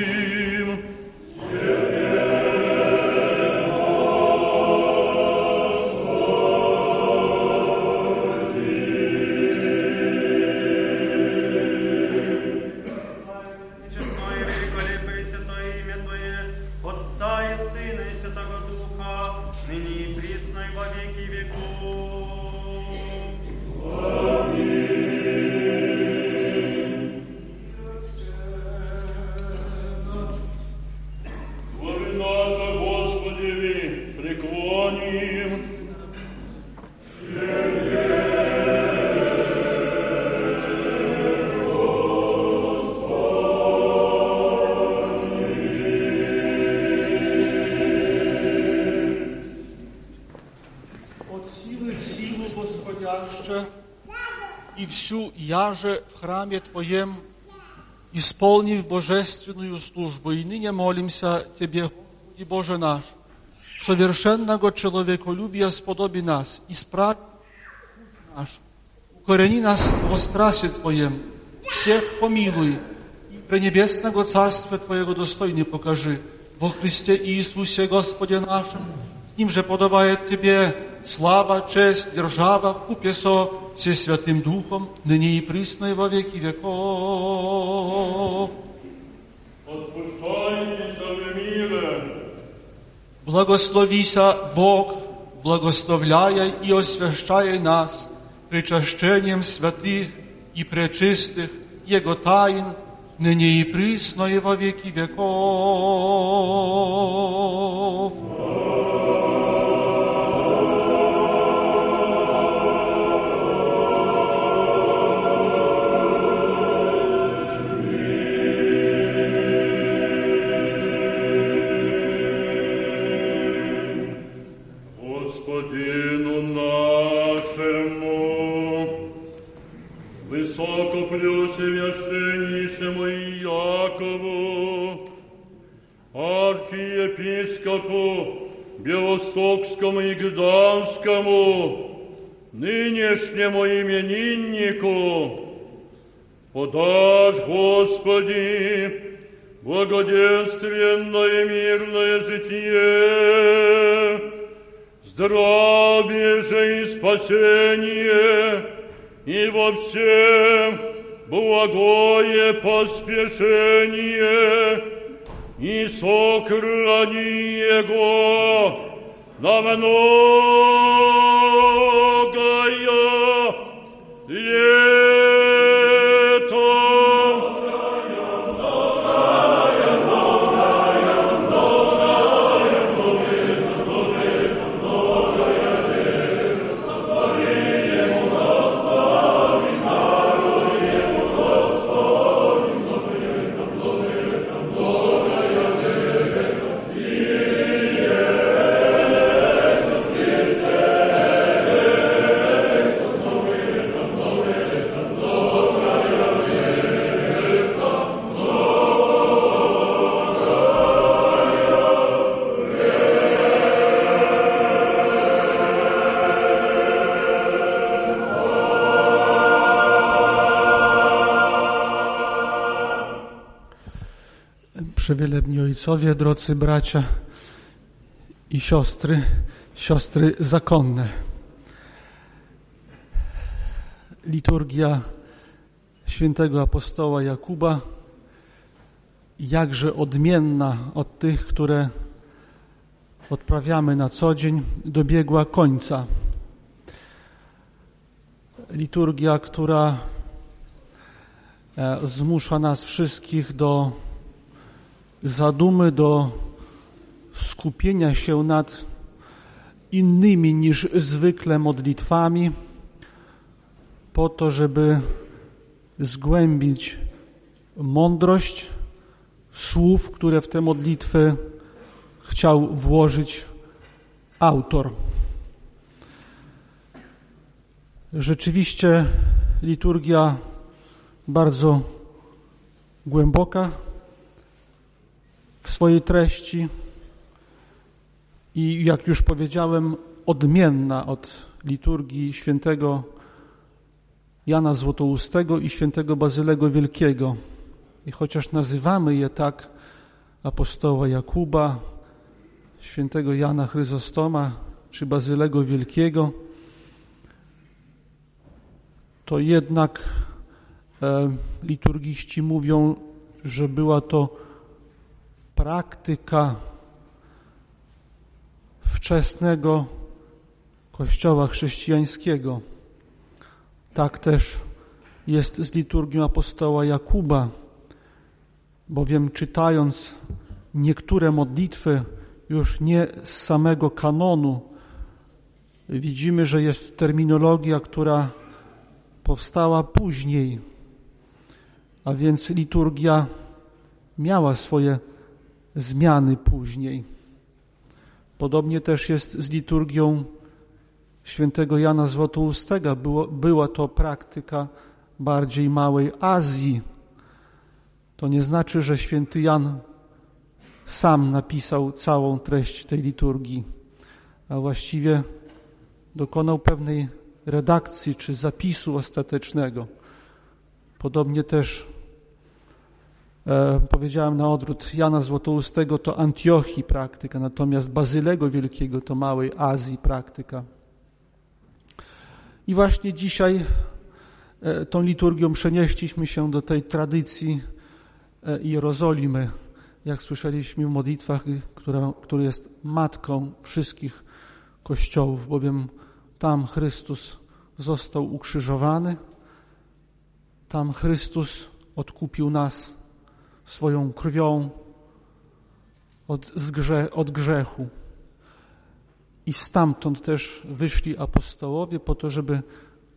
и всю яже в храме Твоем, исполнив божественную службу, и ныне молимся Тебе, Господи Боже наш, совершенного человеколюбия сподоби нас, исправь путь наш, укорени нас во страсе Твоем, всех помилуй, и пренебесного Царства Твоего достойны покажи, во Христе Иисусе Господе нашим, с Ним же подобает Тебе слава, честь, держава в купе со Всесвятым Духом, ныне и присно и во веки веков. Отпускайтесь в мире. Благословися Бог, благословляя и освящая нас причащением святых и пречистых Его тайн, ныне и присно и во веки веков. Господи, ojcowie, drodzy bracia i siostry, siostry zakonne. Liturgia świętego apostoła Jakuba, jakże odmienna od tych, które odprawiamy na co dzień, dobiegła końca. liturgia, która e, zmusza nas wszystkich do zadumy, do skupienia się nad innymi niż zwykle modlitwami, po to, żeby zgłębić mądrość słów, które w te modlitwy chciał włożyć autor. Rzeczywiście liturgia bardzo głęboka w swojej treści i jak już powiedziałem, odmienna od liturgii świętego Jana Złotoustego i świętego Bazylego Wielkiego. I chociaż nazywamy je tak apostoła Jakuba, świętego Jana Chryzostoma czy Bazylego Wielkiego, to jednak e, liturgiści mówią, że była to praktyka wczesnego Kościoła chrześcijańskiego. Tak też jest z liturgią apostoła Jakuba, bowiem czytając niektóre modlitwy już nie z samego kanonu, widzimy, że jest terminologia, która powstała później, a więc liturgia miała swoje zmiany później. Podobnie też jest z liturgią świętego Jana Złotoustego. Było, była to praktyka bardziej małej Azji. To nie znaczy, że święty Jan sam napisał całą treść tej liturgii, a właściwie dokonał pewnej redakcji czy zapisu ostatecznego. Podobnie też e, powiedziałem na odwrót, Jana Złotoustego to Antiochii praktyka, natomiast Bazylego Wielkiego to Małej Azji praktyka. I właśnie dzisiaj e, tą liturgią przenieśliśmy się do tej tradycji e, Jerozolimy, jak słyszeliśmy w modlitwach, która, która jest matką wszystkich kościołów, bowiem tam Chrystus został ukrzyżowany, tam Chrystus odkupił nas swoją krwią od, zgrze, od grzechu. I stamtąd też wyszli apostołowie po to, żeby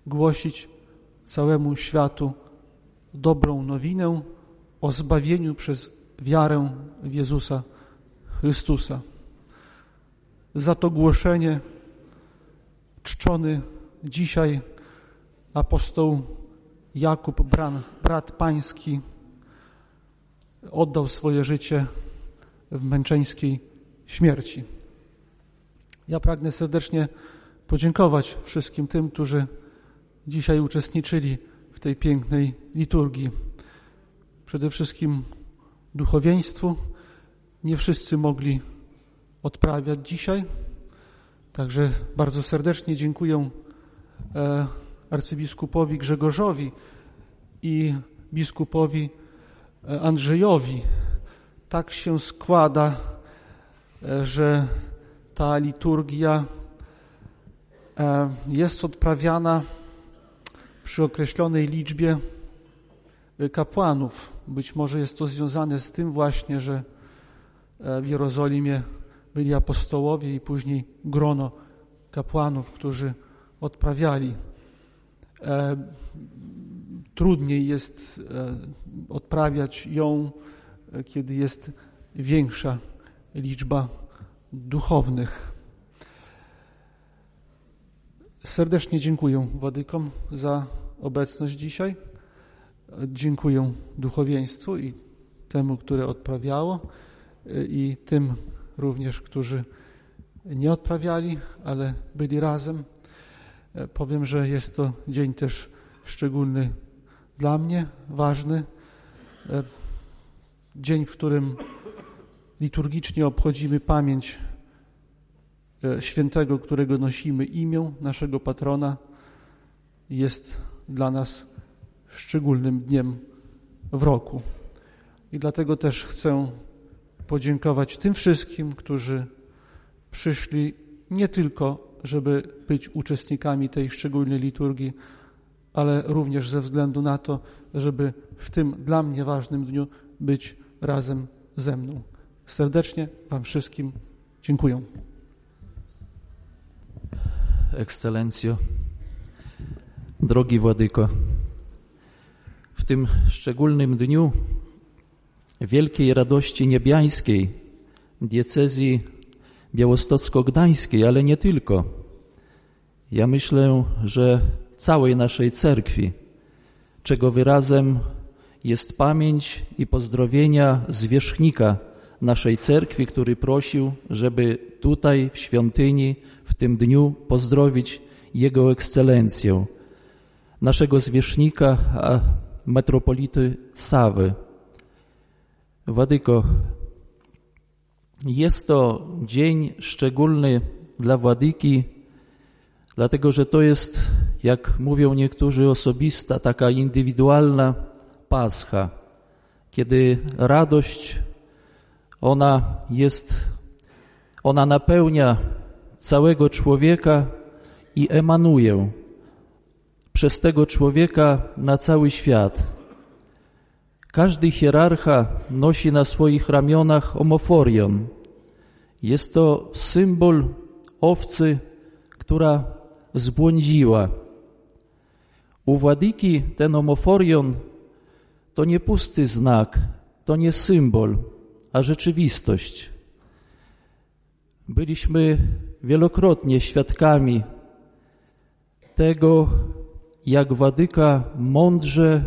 głosić całemu światu dobrą nowinę o zbawieniu przez wiarę w Jezusa Chrystusa. Za to głoszenie czczony dzisiaj apostoł Jakub, brat pański, oddał swoje życie w męczeńskiej śmierci. Ja pragnę serdecznie podziękować wszystkim tym, którzy dzisiaj uczestniczyli w tej pięknej liturgii. Przede wszystkim duchowieństwu. Nie wszyscy mogli odprawiać dzisiaj, także bardzo serdecznie dziękuję e, arcybiskupowi Grzegorzowi i biskupowi Andrzejowi. Tak się składa, e, że ta liturgia e, jest odprawiana przy określonej liczbie kapłanów. Być może jest to związane z tym właśnie, że w Jerozolimie byli apostołowie i później grono kapłanów, którzy odprawiali. Trudniej jest odprawiać ją, kiedy jest większa liczba duchownych. Serdecznie dziękuję Władykom za obecność dzisiaj. Dziękuję duchowieństwu i temu, które odprawiało i tym również, którzy nie odprawiali, ale byli razem. Powiem, że jest to dzień też szczególny dla mnie, ważny. Dzień, w którym liturgicznie obchodzimy pamięć e, świętego, którego nosimy imię, naszego patrona, jest dla nas szczególnym dniem w roku. I dlatego też chcę podziękować tym wszystkim, którzy przyszli nie tylko, żeby być uczestnikami tej szczególnej liturgii, ale również ze względu na to, żeby w tym dla mnie ważnym dniu być razem ze mną. Serdecznie Wam wszystkim dziękuję. Ekscelencjo, drogi Władyko, w tym szczególnym dniu wielkiej radości niebiańskiej diecezji białostocko-gdańskiej, ale nie tylko. Ja myślę, że całej naszej cerkwi, czego wyrazem jest pamięć i pozdrowienia zwierzchnika naszej cerkwi, który prosił, żeby tutaj w świątyni w tym dniu pozdrowić Jego Ekscelencję, naszego zwierzchnika, metropolity Sawy. Wadyko, jest to dzień szczególny dla Władyki, dlatego że to jest, jak mówią niektórzy, osobista, taka indywidualna Pascha, kiedy radość, ona jest, ona napełnia całego człowieka i emanuje przez tego człowieka na cały świat. Każdy hierarcha nosi na swoich ramionach omoforion. Jest to symbol owcy, która zbłądziła. U Władyki ten omoforion to nie pusty znak, to nie symbol, a rzeczywistość. Byliśmy wielokrotnie świadkami tego, jak Władyka mądrze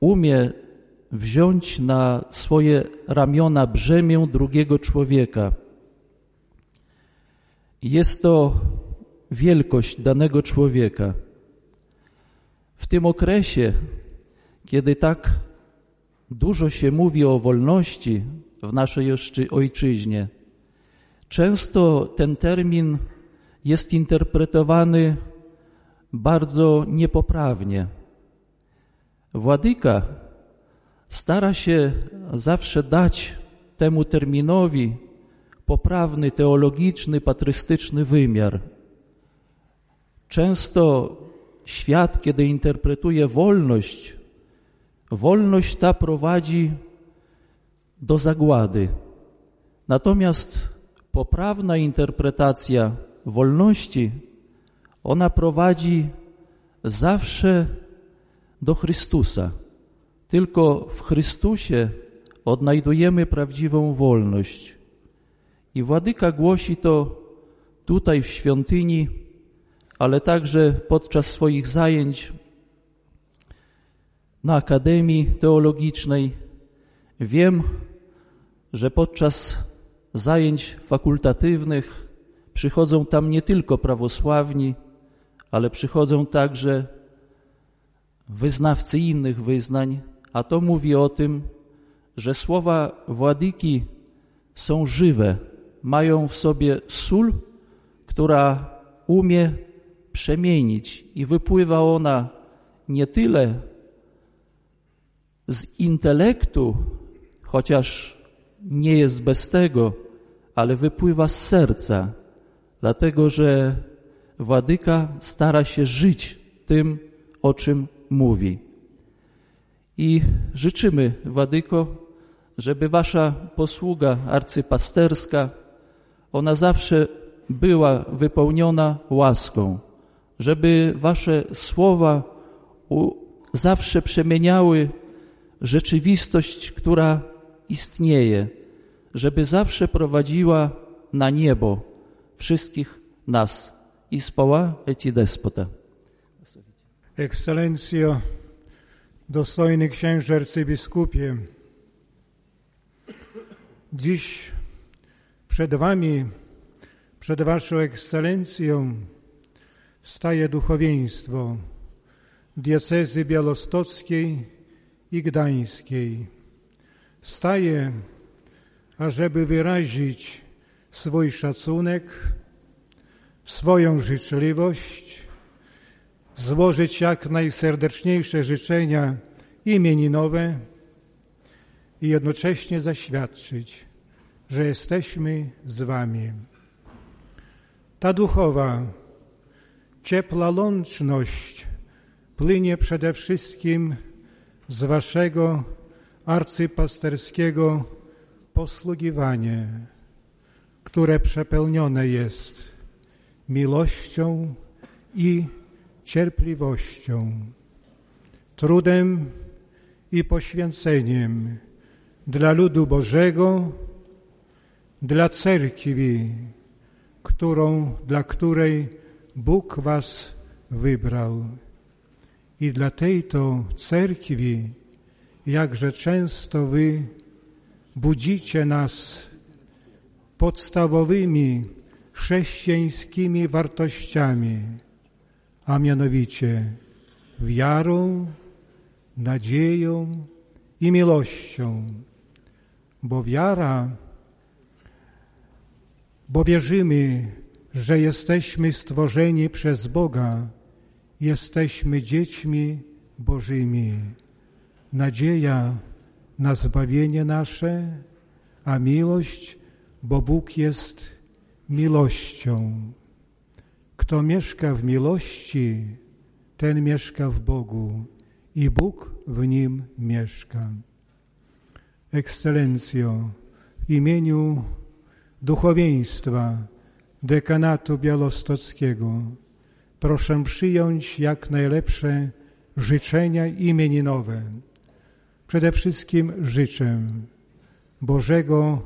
umie wziąć na swoje ramiona brzemię drugiego człowieka. Jest to wielkość danego człowieka. W tym okresie, kiedy tak dużo się mówi o wolności w naszej ojczyźnie, często ten termin jest interpretowany bardzo niepoprawnie. Władyka stara się zawsze dać temu terminowi poprawny, teologiczny, patrystyczny wymiar. Często świat, kiedy interpretuje wolność, wolność ta prowadzi do zagłady. Natomiast poprawna interpretacja wolności, ona prowadzi zawsze do Chrystusa. Tylko w Chrystusie odnajdujemy prawdziwą wolność. I Władyka głosi to tutaj w świątyni, ale także podczas swoich zajęć na Akademii Teologicznej. Wiem, że podczas zajęć fakultatywnych przychodzą tam nie tylko prawosławni, ale przychodzą także wyznawcy innych wyznań, a to mówi o tym, że słowa Władyki są żywe, mają w sobie sól, która umie przemienić i wypływa ona nie tyle z intelektu, chociaż nie jest bez tego, ale wypływa z serca, dlatego że Władyka stara się żyć tym, o czym mówi. I życzymy, Wadyko, żeby Wasza posługa arcypasterska, ona zawsze była wypełniona łaską, żeby Wasze słowa zawsze przemieniały rzeczywistość, która istnieje, żeby zawsze prowadziła na niebo wszystkich nas. I spała eci despota. Ekscelencjo, dostojny księże arcybiskupie, dziś przed Wami, przed Waszą ekscelencją staje duchowieństwo diecezy białostockiej i gdańskiej. Staje, ażeby wyrazić swój szacunek, swoją życzliwość, złożyć jak najserdeczniejsze życzenia imieninowe i jednocześnie zaświadczyć, że jesteśmy z Wami. Ta duchowa, ciepła łączność płynie przede wszystkim z waszego arcypasterskiego posługiwanie, które przepełnione jest miłością i cierpliwością, trudem i poświęceniem dla ludu Bożego, dla cerkwi, którą, dla której Bóg was wybrał. I dla tej to cerkwi, jakże często wy budzicie nas podstawowymi chrześcijańskimi wartościami, a mianowicie wiarą, nadzieją i miłością, bo wiara, bo wierzymy, że jesteśmy stworzeni przez Boga, jesteśmy dziećmi Bożymi. Nadzieja na zbawienie nasze, a miłość, bo Bóg jest miłością. Kto mieszka w miłości, ten mieszka w Bogu i Bóg w nim mieszka. Ekscelencjo, w imieniu duchowieństwa dekanatu białostockiego proszę przyjąć jak najlepsze życzenia imieninowe. Przede wszystkim życzę Bożego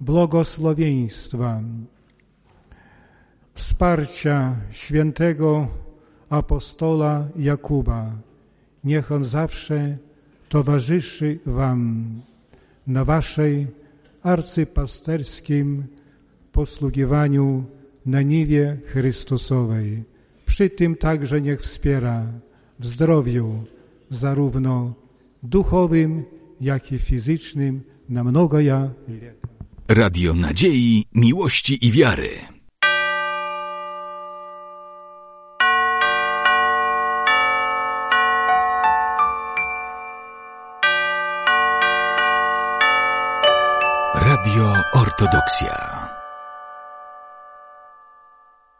błogosławieństwa, wsparcia świętego apostola Jakuba. Niech on zawsze towarzyszy Wam na Waszej arcypasterskim posługiwaniu na niwie Chrystusowej. Przy tym także niech wspiera w zdrowiu zarówno duchowym, jak i fizycznym na mnogo ja Radio Nadziei, Miłości i Wiary. Radio Ortodoksja.